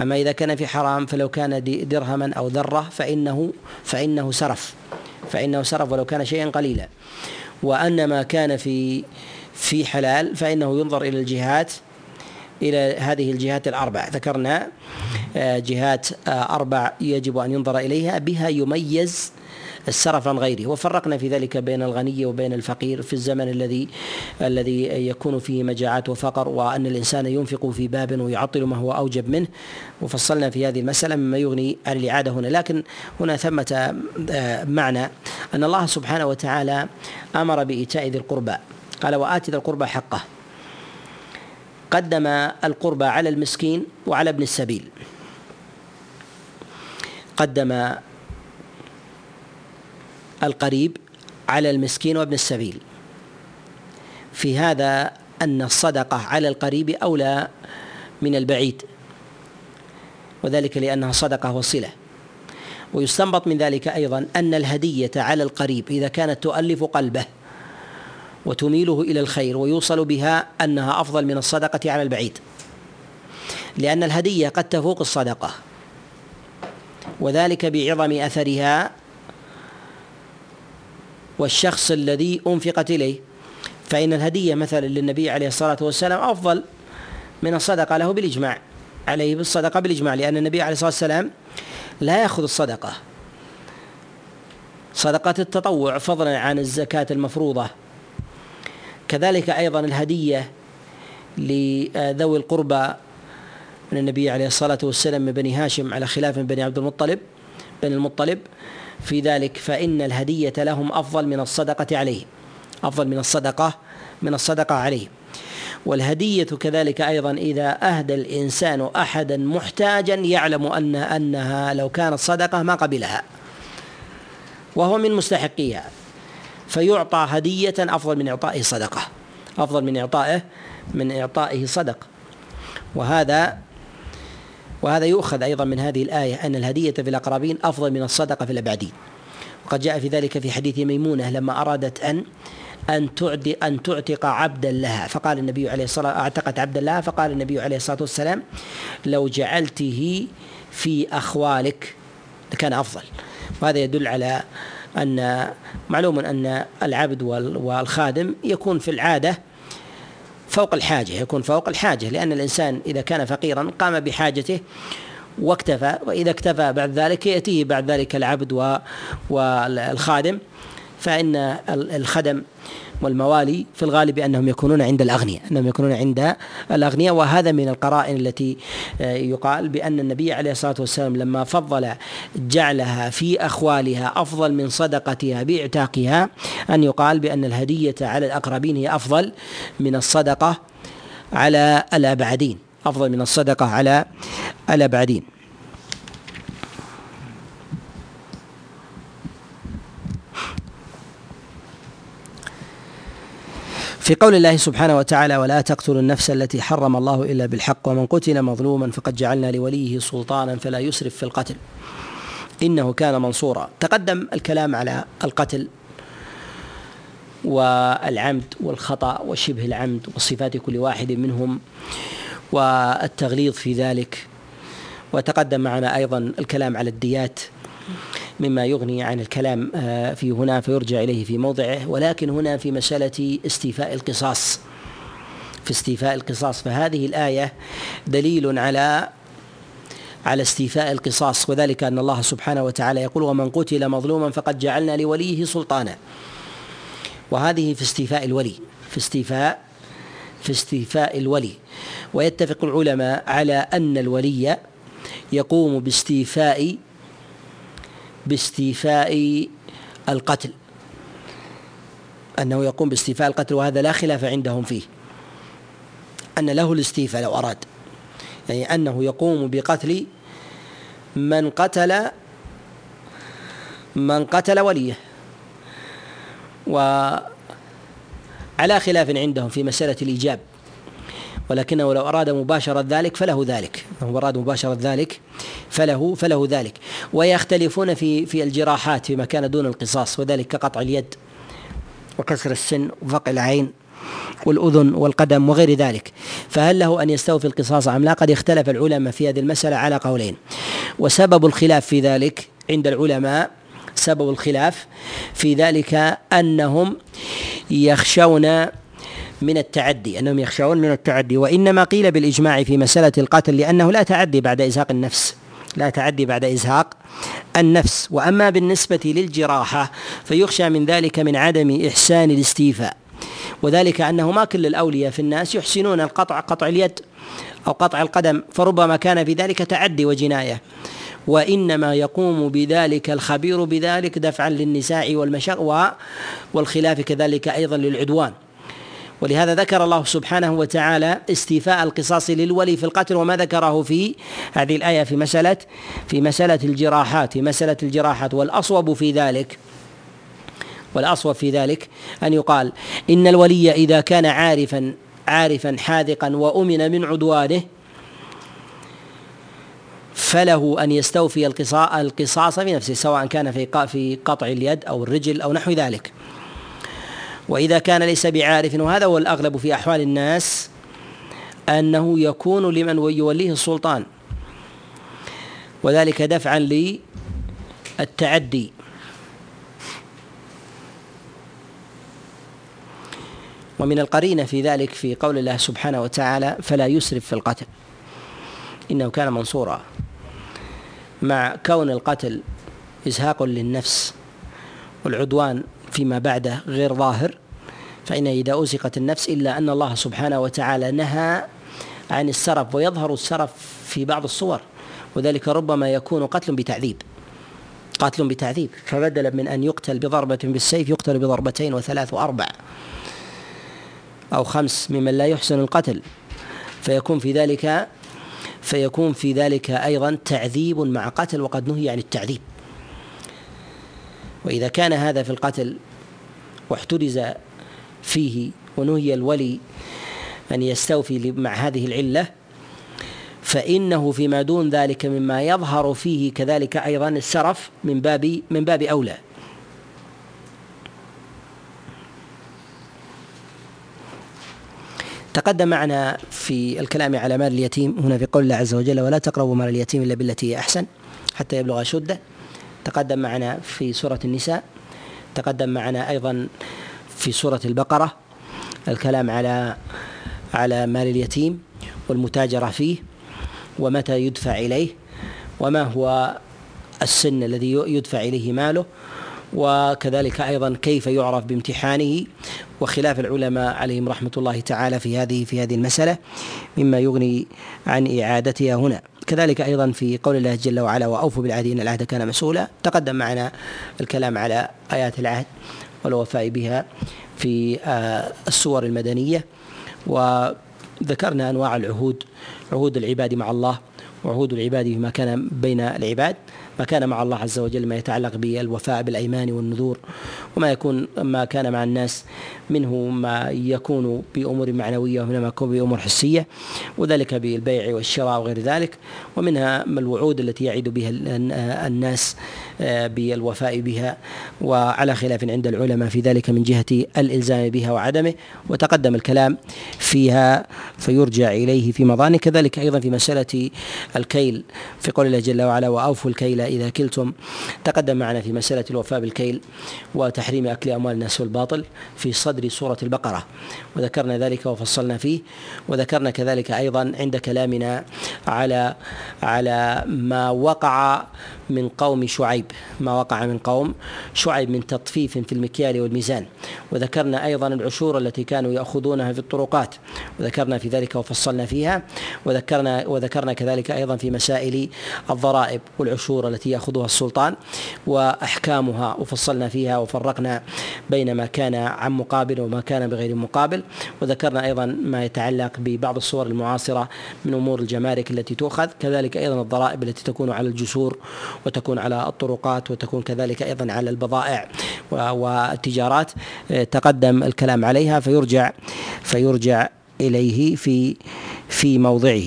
أما إذا كان في حرام فلو كان درهما أو ذرة فإنه فإنه سرف. فإنه سرف ولو كان شيئا قليلا. وأن ما كان في في حلال فإنه ينظر إلى الجهات إلى هذه الجهات الأربع. ذكرنا آه، جهات آه، أربع يجب أن ينظر إليها. بها يميز السرف عن غيره. وفرقنا في ذلك بين الغني وبين الفقير في الزمن الذي الذي يكون فيه مجاعات وفقر وأن الإنسان ينفق في باب ويعطل ما هو أوجب منه. وفصلنا في هذه المسألة مما يغني عن الإعادة هنا. لكن هنا ثمة آه، معنى أن الله سبحانه وتعالى أمر بإيتاء ذي القربى. قال وات ذي القربى حقه. قدم القربى على المسكين وعلى ابن السبيل. قدم القريب على المسكين وابن السبيل. في هذا أن الصدقة على القريب أولى من البعيد وذلك لأنها صدقة وصلة. ويستنبط من ذلك أيضا أن الهدية على القريب إذا كانت تؤلف قلبه وتميله إلى الخير ويوصل بها أنها أفضل من الصدقة على البعيد. لأن الهدية قد تفوق الصدقة وذلك بعظم أثرها والشخص الذي أنفقت إليه. فإن الهدية مثلا للنبي عليه الصلاة والسلام أفضل من الصدقة له بالإجماع عليه بالصدقة بالإجماع لأن النبي عليه الصلاة والسلام لا يأخذ الصدقة. صدقة التطوع فضلا عن الزكاة المفروضة. كذلك أيضا الهدية لذوي القربى من النبي عليه الصلاة والسلام من بني هاشم على خلاف من بني عبد المطلب بني المطلب. في ذلك فإن الهدية لهم أفضل من الصدقة عليه أفضل من الصدقة من الصدقة عليه والهدية كذلك أيضا إذا أهدى الإنسان أحدا محتاجا يعلم أن أنها لو كانت صدقة ما قبلها. وهو من مستحقيها. فيعطى هدية أفضل من إعطائه صدقة. أفضل من إعطائه من إعطائه صدقة وهذا وهذا يؤخذ أيضا من هذه الآية أن الهدية في الأقربين أفضل من الصدقة في الأبعدين. وقد جاء في ذلك في حديث ميمونة لما أرادت أن أن تعدي أن تعتق عبدا لها. فقال النبي عليه الصلاة أعتقت عبدا لها فقال النبي عليه الصلاة والسلام لو جعلته في أخوالك لكان أفضل. وهذا يدل على أن معلوم أن العبد والخادم يكون في العادة فوق الحاجة يكون فوق الحاجة لأن الإنسان إذا كان فقيرا قام بحاجته واكتفى وإذا اكتفى بعد ذلك يأتيه بعد ذلك العبد والخادم فإن الخدم والموالي في الغالب أنهم يكونون عند الأغنياء أنهم يكونون عند الأغنياء وهذا من القرائن التي آه، يقال بأن النبي عليه الصلاة والسلام لما فضل جعلها في أخوالها أفضل من صدقتها بإعتاقها أن يقال بأن الهدية على الأقربين هي أفضل من الصدقة على الأبعدين أفضل من الصدقة على الأبعدين. في قول الله سبحانه وتعالى ولا تقتلوا النفس التي حرم الله إلا بالحق ومن قتل مظلوما فقد جعلنا لوليه سلطانا فلا يسرف في القتل. إنه كان منصورا. تقدم الكلام على القتل والعمد والخطأ وشبه العمد وصفات كل واحد منهم والتغليظ في ذلك. وتقدم معنا أيضا الكلام على الديات. مما يغني عن الكلام آه، في هنا فيرجع إليه في موضعه ولكن هنا في مسألة استيفاء القصاص. في استيفاء القصاص. فهذه الآية دليل على على استيفاء القصاص وذلك أن الله سبحانه وتعالى يقول ومن قتل مظلوما فقد جعلنا لوليه سلطانا. وهذه في استيفاء الولي في استيفاء في استيفاء الولي. ويتفق العلماء على أن الولي يقوم باستيفاء باستيفاء القتل. أنه يقوم باستيفاء القتل وهذا لا خلاف عندهم فيه. أن له الاستيفاء لو أراد. يعني أنه يقوم بقتل من قتل من قتل وليه. وعلى خلاف عندهم في مسألة الإيجاب. ولكنه لو أراد مباشرة ذلك فله ذلك. لو أراد مباشرة ذلك فله فله ذلك. ويختلفون في في الجراحات فيما كان دون القصاص وذلك كقطع اليد وكسر السن وفقع العين والأذن والقدم وغير ذلك. فهل له أن يستوفي القصاص أم لا؟ قد اختلف العلماء في هذه المسألة على قولين. وسبب الخلاف في ذلك عند العلماء سبب الخلاف في ذلك أنهم يخشون من التعدي أنهم يخشون من التعدي وإنما قيل بالإجماع في مسألة القتل لأنه لا تعدي بعد إزهاق النفس لا تعدي بعد إزهاق النفس. وأما بالنسبة للجراحة فيخشى من ذلك من عدم إحسان الاستيفاء وذلك أنه ما كل الأولياء في الناس يحسنون القطع قطع اليد أو قطع القدم فربما كان في ذلك تعدي وجناية. وإنما يقوم بذلك الخبير بذلك دفعا للنساء والمشق والخلاف كذلك أيضا للعدوان. ولهذا ذكر الله سبحانه وتعالى استيفاء القصاص للولي في القتل وما ذكره في هذه الآية في مسألة في مسألة الجراحات في مسألة الجراحات. والأصوب في ذلك والأصوب في ذلك أن يقال إن الولي إذا كان عارفا عارفا حاذقا وأمن من عدوانه فله أن يستوفي القصاص في نفسه سواء كان في في قطع اليد أو الرجل أو نحو ذلك. وإذا كان ليس بعارف وهذا هو الأغلب في أحوال الناس أنه يكون لمن يوليه السلطان. وذلك دفعا للتعدي. ومن القرينة في ذلك في قول الله سبحانه وتعالى فلا يسرف في القتل إنه كان منصورا. مع كون القتل إزهاق للنفس والعدوان فيما بعده غير ظاهر فإن إذا أزقت النفس إلا أن الله سبحانه وتعالى نهى عن السرف ويظهر السرف في بعض الصور وذلك ربما يكون قتل بتعذيب. قتل بتعذيب. فبدلا من أن يقتل بضربة بالسيف يقتل بضربتين وثلاث وأربع أو خمس ممن لا يحسن القتل. فيكون في ذلك فيكون في ذلك أيضا تعذيب مع قتل وقد نهي عن التعذيب. وإذا كان هذا في القتل واحترز فيه ونهي الولي أن يستوفي مع هذه العلة فإنه فيما دون ذلك مما يظهر فيه كذلك أيضا السرف من باب من باب أولى. تقدم معنا في الكلام على مال اليتيم هنا في قول الله عز وجل ولا تقربوا مال اليتيم إلا بالتي هي أحسن حتى يبلغ أشده. تقدم معنا في سورة النساء تقدم معنا أيضا في سورة البقرة الكلام على على مال اليتيم والمتاجرة فيه ومتى يدفع إليه وما هو السن الذي يدفع إليه ماله وكذلك أيضا كيف يعرف بامتحانه وخلاف العلماء عليهم رحمة الله تعالى في هذه في هذه المسألة مما يغني عن إعادتها هنا. كذلك أيضا في قول الله جل وعلا وأوفوا بالعهد إن العهد كان مسؤولا. تقدم معنا الكلام على آيات العهد والوفاء بها في آه، السور المدنية وذكرنا أنواع العهود عهود العباد مع الله وعهود العباد فيما كان بين العباد ما كان مع الله عز وجل ما يتعلق بالوفاء بالأيمان والنذور وما يكون ما كان مع الناس منه ما يكون بأمور معنوية ومنها ما يكون بأمور حسية وذلك بالبيع والشراء وغير ذلك ومنها الوعود التي يعد بها الناس آه، بالوفاء بها وعلى خلاف عند العلماء في ذلك من جهة الإلزام بها وعدمه وتقدم الكلام فيها فيرجع إليه في مضان كذلك أيضا في مسألة الكيل. في قول الله جل وعلا وأوفوا الكيل إذا كلتم. تقدم معنا في مسألة الوفاء بالكيل وتحريم أكل أموال الناس بالباطل في صدر سورة البقرة. وذكرنا ذلك وفصلنا فيه. وذكرنا كذلك أيضا عند كلامنا على على ما وقع من قوم شعيب ما وقع من قوم شعيب من تطفيف في المكيال والميزان. وذكرنا أيضا العشور التي كانوا يأخذونها في الطرقات وذكرنا في ذلك وفصلنا فيها وذكرنا وذكرنا كذلك أيضا في مسائل الضرائب والعشور التي يأخذها السلطان وأحكامها وفصلنا فيها وفرقنا بين ما كان عن مقابل وما كان بغير مقابل. وذكرنا أيضا ما يتعلق ببعض الصور المعاصرة من أمور الجمارك التي تؤخذ كذلك أيضا الضرائب التي تكون على الجسور وتكون على الطرقات وتكون كذلك أيضا على البضائع والتجارات. تقدم الكلام عليها فيرجع فيرجع إليه في في موضعه.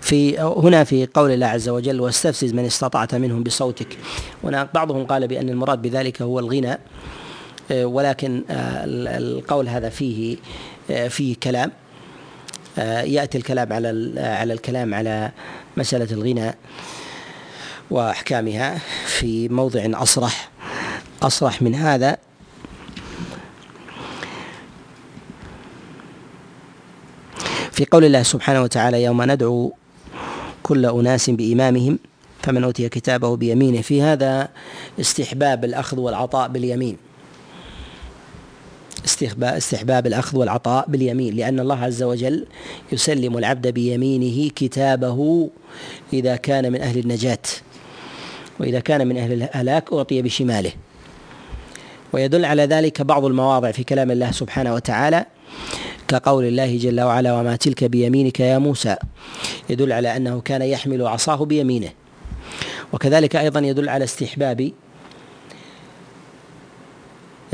في هنا في قول الله عز وجل واستفزز من استطعت منهم بصوتك. هنا بعضهم قال بأن المراد بذلك هو الغنى. آه، ولكن آه، القول هذا فيه آه، فيه كلام. يأتي الكلام على على الكلام على مسألة الغنى وأحكامها في موضع أصرح أصرح من هذا. في قول الله سبحانه وتعالى يوم ندعو كل أناس بإمامهم فمن أوتي كتابه بيمينه. في هذا استحباب الأخذ والعطاء باليمين. استحباب استحباب الأخذ والعطاء باليمين لأن الله عز وجل يسلم العبد بيمينه كتابه إذا كان من أهل النجاة وإذا كان من أهل الهلاك أعطي بشماله. ويدل على ذلك بعض المواضع في كلام الله سبحانه وتعالى كقول الله جل وعلا وما تلك بيمينك يا موسى؟ يدل على أنه كان يحمل عصاه بيمينه. وكذلك أيضا يدل على استحباب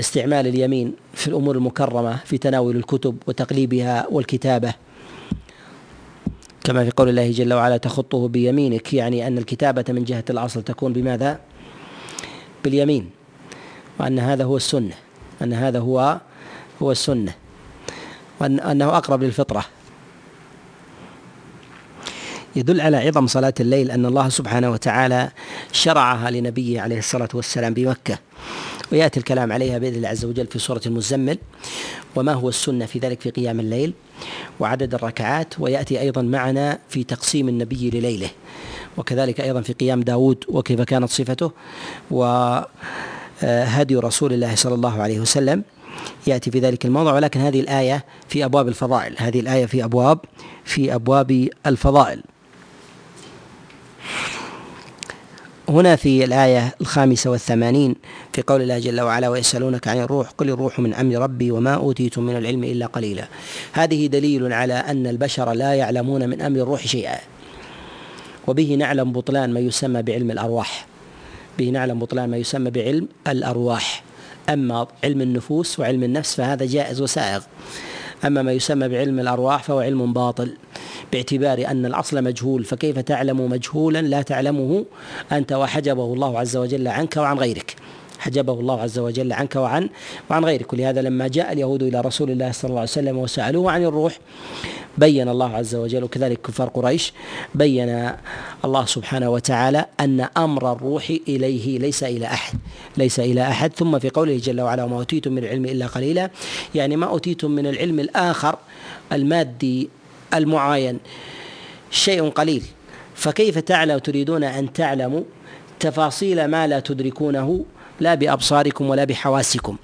استعمال اليمين في الأمور المكرمة في تناول الكتب وتقليبها والكتابة. كما في قول الله جل وعلا تخطه بيمينك. يعني أن الكتابة من جهة الأصل تكون بماذا؟ باليمين. وأن هذا هو السنة. أن هذا هو هو السنة. وأنه أقرب للفطرة. يدل على عظم صلاة الليل أن الله سبحانه وتعالى شرعها لنبيه عليه الصلاة والسلام بمكة. ويأتي الكلام عليها بإذن الله عز وجل في سورة المزمل. وما هو السنة في ذلك في قيام الليل؟ وعدد الركعات. ويأتي أيضا معنا في تقسيم النبي لليلة. وكذلك أيضا في قيام داود وكيف كانت صفته. وهدي رسول الله صلى الله عليه وسلم يأتي في ذلك الموضع. ولكن هذه الآية في أبواب الفضائل. هذه الآية في أبواب في أبواب الفضائل. هنا في الآية الخامسة والثمانين في قول الله جل وعلا ويسألونك عن الروح قل الروح من أمر ربي وما أوتيتم من العلم إلا قليلا. هذه دليل على أن البشر لا يعلمون من أمر الروح شيئا. وبه نعلم بطلان ما يسمى بعلم الأرواح. به نعلم بطلان ما يسمى بعلم الأرواح. أما علم النفوس وعلم النفس فهذا جائز وسائغ. أما ما يسمى بعلم الأرواح فهو علم باطل. باعتبار أن الأصل مجهول فكيف تعلم مجهولا؟ لا تعلمه أنت. وحجبه الله عز وجل عنك وعن غيرك. حجبه الله عز وجل عنك وعن وعن غيرك. ولهذا لما جاء اليهود إلى رسول الله صلى الله عليه وسلم وسألوه عن الروح بين الله عز وجل وكذلك كفار قريش بين الله سبحانه وتعالى أن أمر الروح إليه ليس إلى أحد ليس إلى أحد. ثم في قوله جل وعلا وما أوتيتم من العلم إلا قليلا. يعني ما أوتيتم من العلم الآخر المادي المعاين. شيء قليل. فكيف تعلم تريدون أن تعلموا تفاصيل ما لا تدركونه لا بأبصاركم ولا بحواسكم؟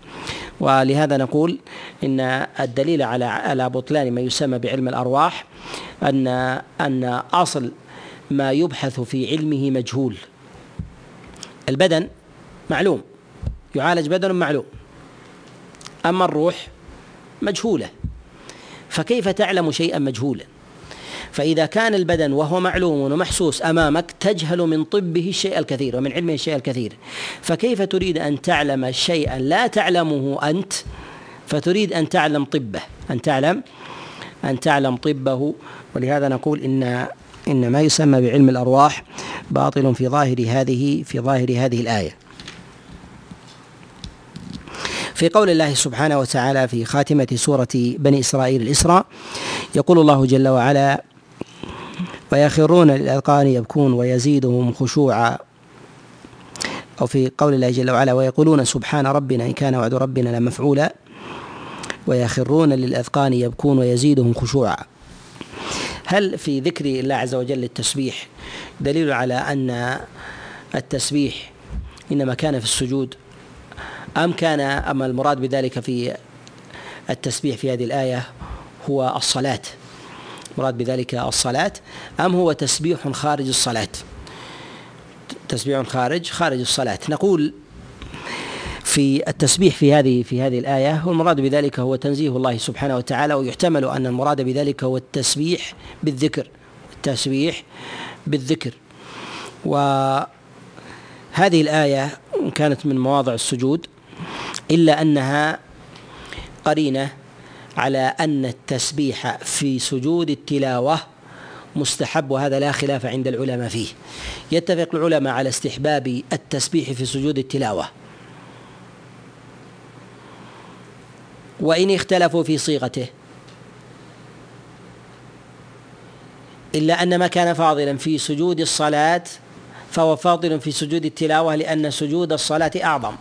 ولهذا نقول إن الدليل على على بطلان ما يسمى بعلم الأرواح أن أن أصل ما يبحث في علمه مجهول. البدن معلوم. يعالج بدن معلوم. أما الروح مجهولة. فكيف تعلم شيئا مجهولا؟ فإذا كان البدن وهو معلوم ومحسوس أمامك تجهل من طبه الشيء الكثير ومن علمه الشيء الكثير. فكيف تريد أن تعلم شيئا لا تعلمه أنت؟ فتريد أن تعلم طبه. أن تعلم أن تعلم طبه. ولهذا نقول إن إن ما يسمى بعلم الأرواح باطل في ظاهر هذه في ظاهر هذه الآية. في قول الله سبحانه وتعالى في خاتمة سورة بني إسرائيل الإسراء يقول الله جل وعلا ويخرون للأذقان يبكون ويزيدهم خشوعا. أو في قول الله جل وعلا ويقولون سبحان ربنا إن كان وعد ربنا لمفعولا. ويخرون للأذقان يبكون ويزيدهم خشوعا. هل في ذكر الله عز وجل التسبيح دليل على أن التسبيح إنما كان في السجود؟ أم كان أما المراد بذلك في التسبيح في هذه الآية هو الصلاة؟ مراد بذلك الصلاة أم هو تسبيح خارج الصلاة؟ تسبيح خارج خارج الصلاة. نقول في التسبيح في هذه في هذه الآية والمراد بذلك هو تنزيه الله سبحانه وتعالى ويحتمل أن المراد بذلك هو التسبيح بالذكر التسبيح بالذكر. وهذه الآية كانت من مواضع السجود. إلا أنها قرينة على أن التسبيح في سجود التلاوة مستحب وهذا لا خلاف عند العلماء فيه. يتفق العلماء على استحباب التسبيح في سجود التلاوة. وإن اختلفوا في صيغته إلا أن ما كان فاضلا في سجود الصلاة فهو فاضل في سجود التلاوة لأن سجود الصلاة أعظم.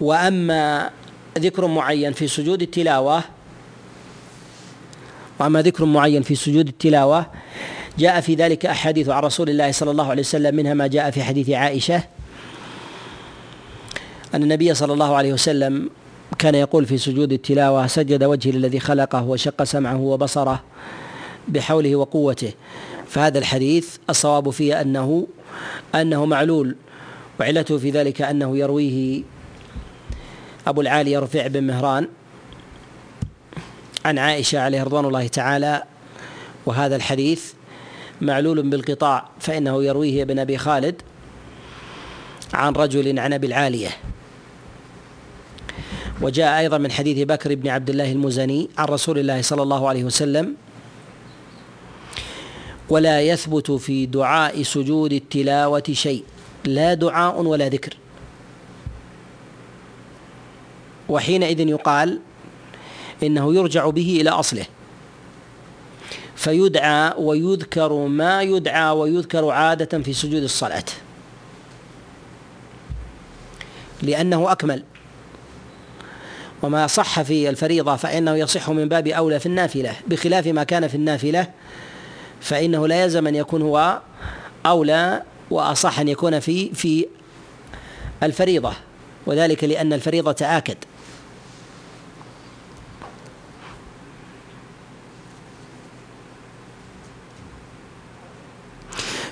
وأما ذكر معين في سجود التلاوة وأما ذكر معين في سجود التلاوة جاء في ذلك أحاديث عن رسول الله صلى الله عليه وسلم منها ما جاء في حديث عائشة أن النبي صلى الله عليه وسلم كان يقول في سجود التلاوة سجد وجهي للذي خلقه وشق سمعه وبصره بحوله وقوته. فهذا الحديث الصواب فيه أنه أنه معلول وعلته في ذلك أنه يرويه أبو العالي رفيع بن مهران عن عائشة عليه رضوان الله تعالى وهذا الحديث معلول بالقطاع فإنه يرويه ابن أبي خالد عن رجل عن أبي العالية. وجاء أيضا من حديث بكر بن عبد الله المزني عن رسول الله صلى الله عليه وسلم ولا يثبت في دعاء سجود التلاوة شيء لا دعاء ولا ذكر. وحينئذ يقال إنه يرجع به إلى أصله. فيدعى ويذكر ما يدعى ويذكر عادة في سجود الصلاة. لأنه أكمل. وما صح في الفريضة فإنه يصح من باب أولى في النافلة. بخلاف ما كان في النافلة فإنه لا يلزم أن يكون هو أولى وأصح أن يكون في في الفريضة. وذلك لأن الفريضة آكد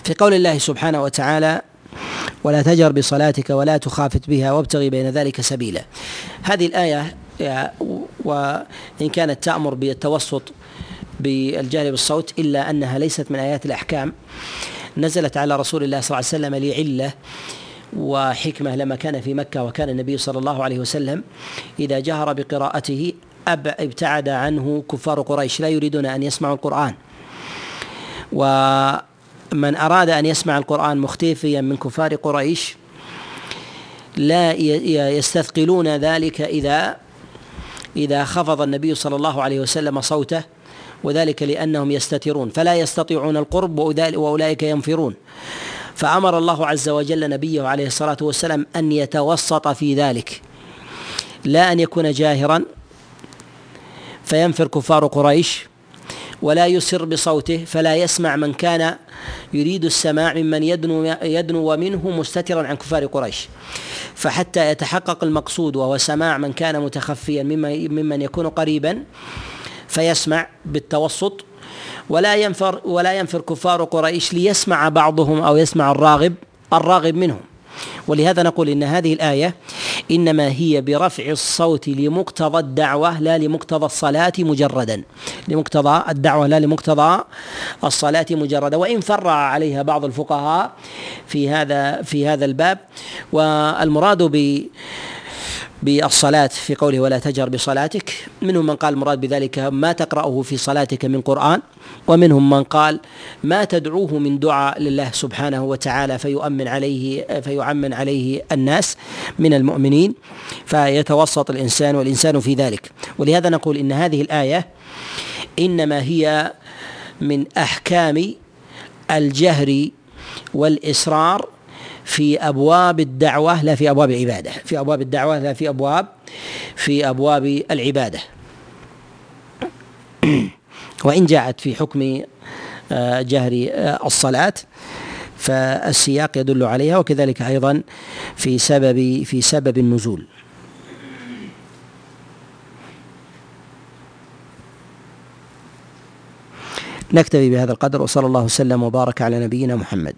في قول الله سبحانه وتعالى ولا تجر بصلاتك ولا تخافت بها وابتغي بين ذلك سبيلا. هذه الآية وإن كانت تأمر بالتوسط بالجهل بالصوت إلا أنها ليست من آيات الأحكام نزلت على رسول الله صلى الله عليه وسلم لعلة وحكمة لما كان في مكة وكان النبي صلى الله عليه وسلم إذا جهر بقراءته ابتعد عنه كفار قريش لا يريدون أن يسمعوا القرآن. ومن أراد أن يسمع القرآن مختفيا من كفار قريش لا يستثقلون ذلك إذا إذا خفض النبي صلى الله عليه وسلم صوته وذلك لأنهم يستترون فلا يستطيعون القرب وأولئك ينفرون. فأمر الله عز وجل نبيه عليه الصلاة والسلام أن يتوسط في ذلك لا أن يكون جاهرا فينفر كفار قريش. ولا يسر بصوته فلا يسمع من كان يريد السماع ممن يدنو يدنو منه مستترا عن كفار قريش. فحتى يتحقق المقصود وهو سماع من كان متخفيا ممن يكون قريبا فيسمع بالتوسط. ولا ينفر ولا ينفر كفار قريش ليسمع بعضهم أو يسمع الراغب الراغب منهم. ولهذا نقول إن هذه الآية إنما هي برفع الصوت لمقتضى الدعوة لا لمقتضى الصلاة مجردا. لمقتضى الدعوة لا لمقتضى الصلاة مجردا. وإن فرع عليها بعض الفقهاء في هذا في هذا الباب. والمراد ب بالصلاة في قوله ولا تجر بصلاتك. منهم من قال المراد بذلك ما تقرأه في صلاتك من قرآن ومنهم من قال ما تدعوه من دعاء لله سبحانه وتعالى فيؤمن عليه فيعمن عليه الناس من المؤمنين فيتوسط الإنسان والإنسان في ذلك. ولهذا نقول إن هذه الآية إنما هي من أحكام الجهر والإسرار في أبواب الدعوة لا في أبواب العباده في أبواب الدعوة لا في أبواب في أبواب العبادة. وإن جاءت في حكم آه، جهر آه، الصلاة فالسياق يدل عليها وكذلك أيضا في سبب في سبب النزول. نكتفي بهذا القدر وصلى الله وسلم وبارك على نبينا محمد.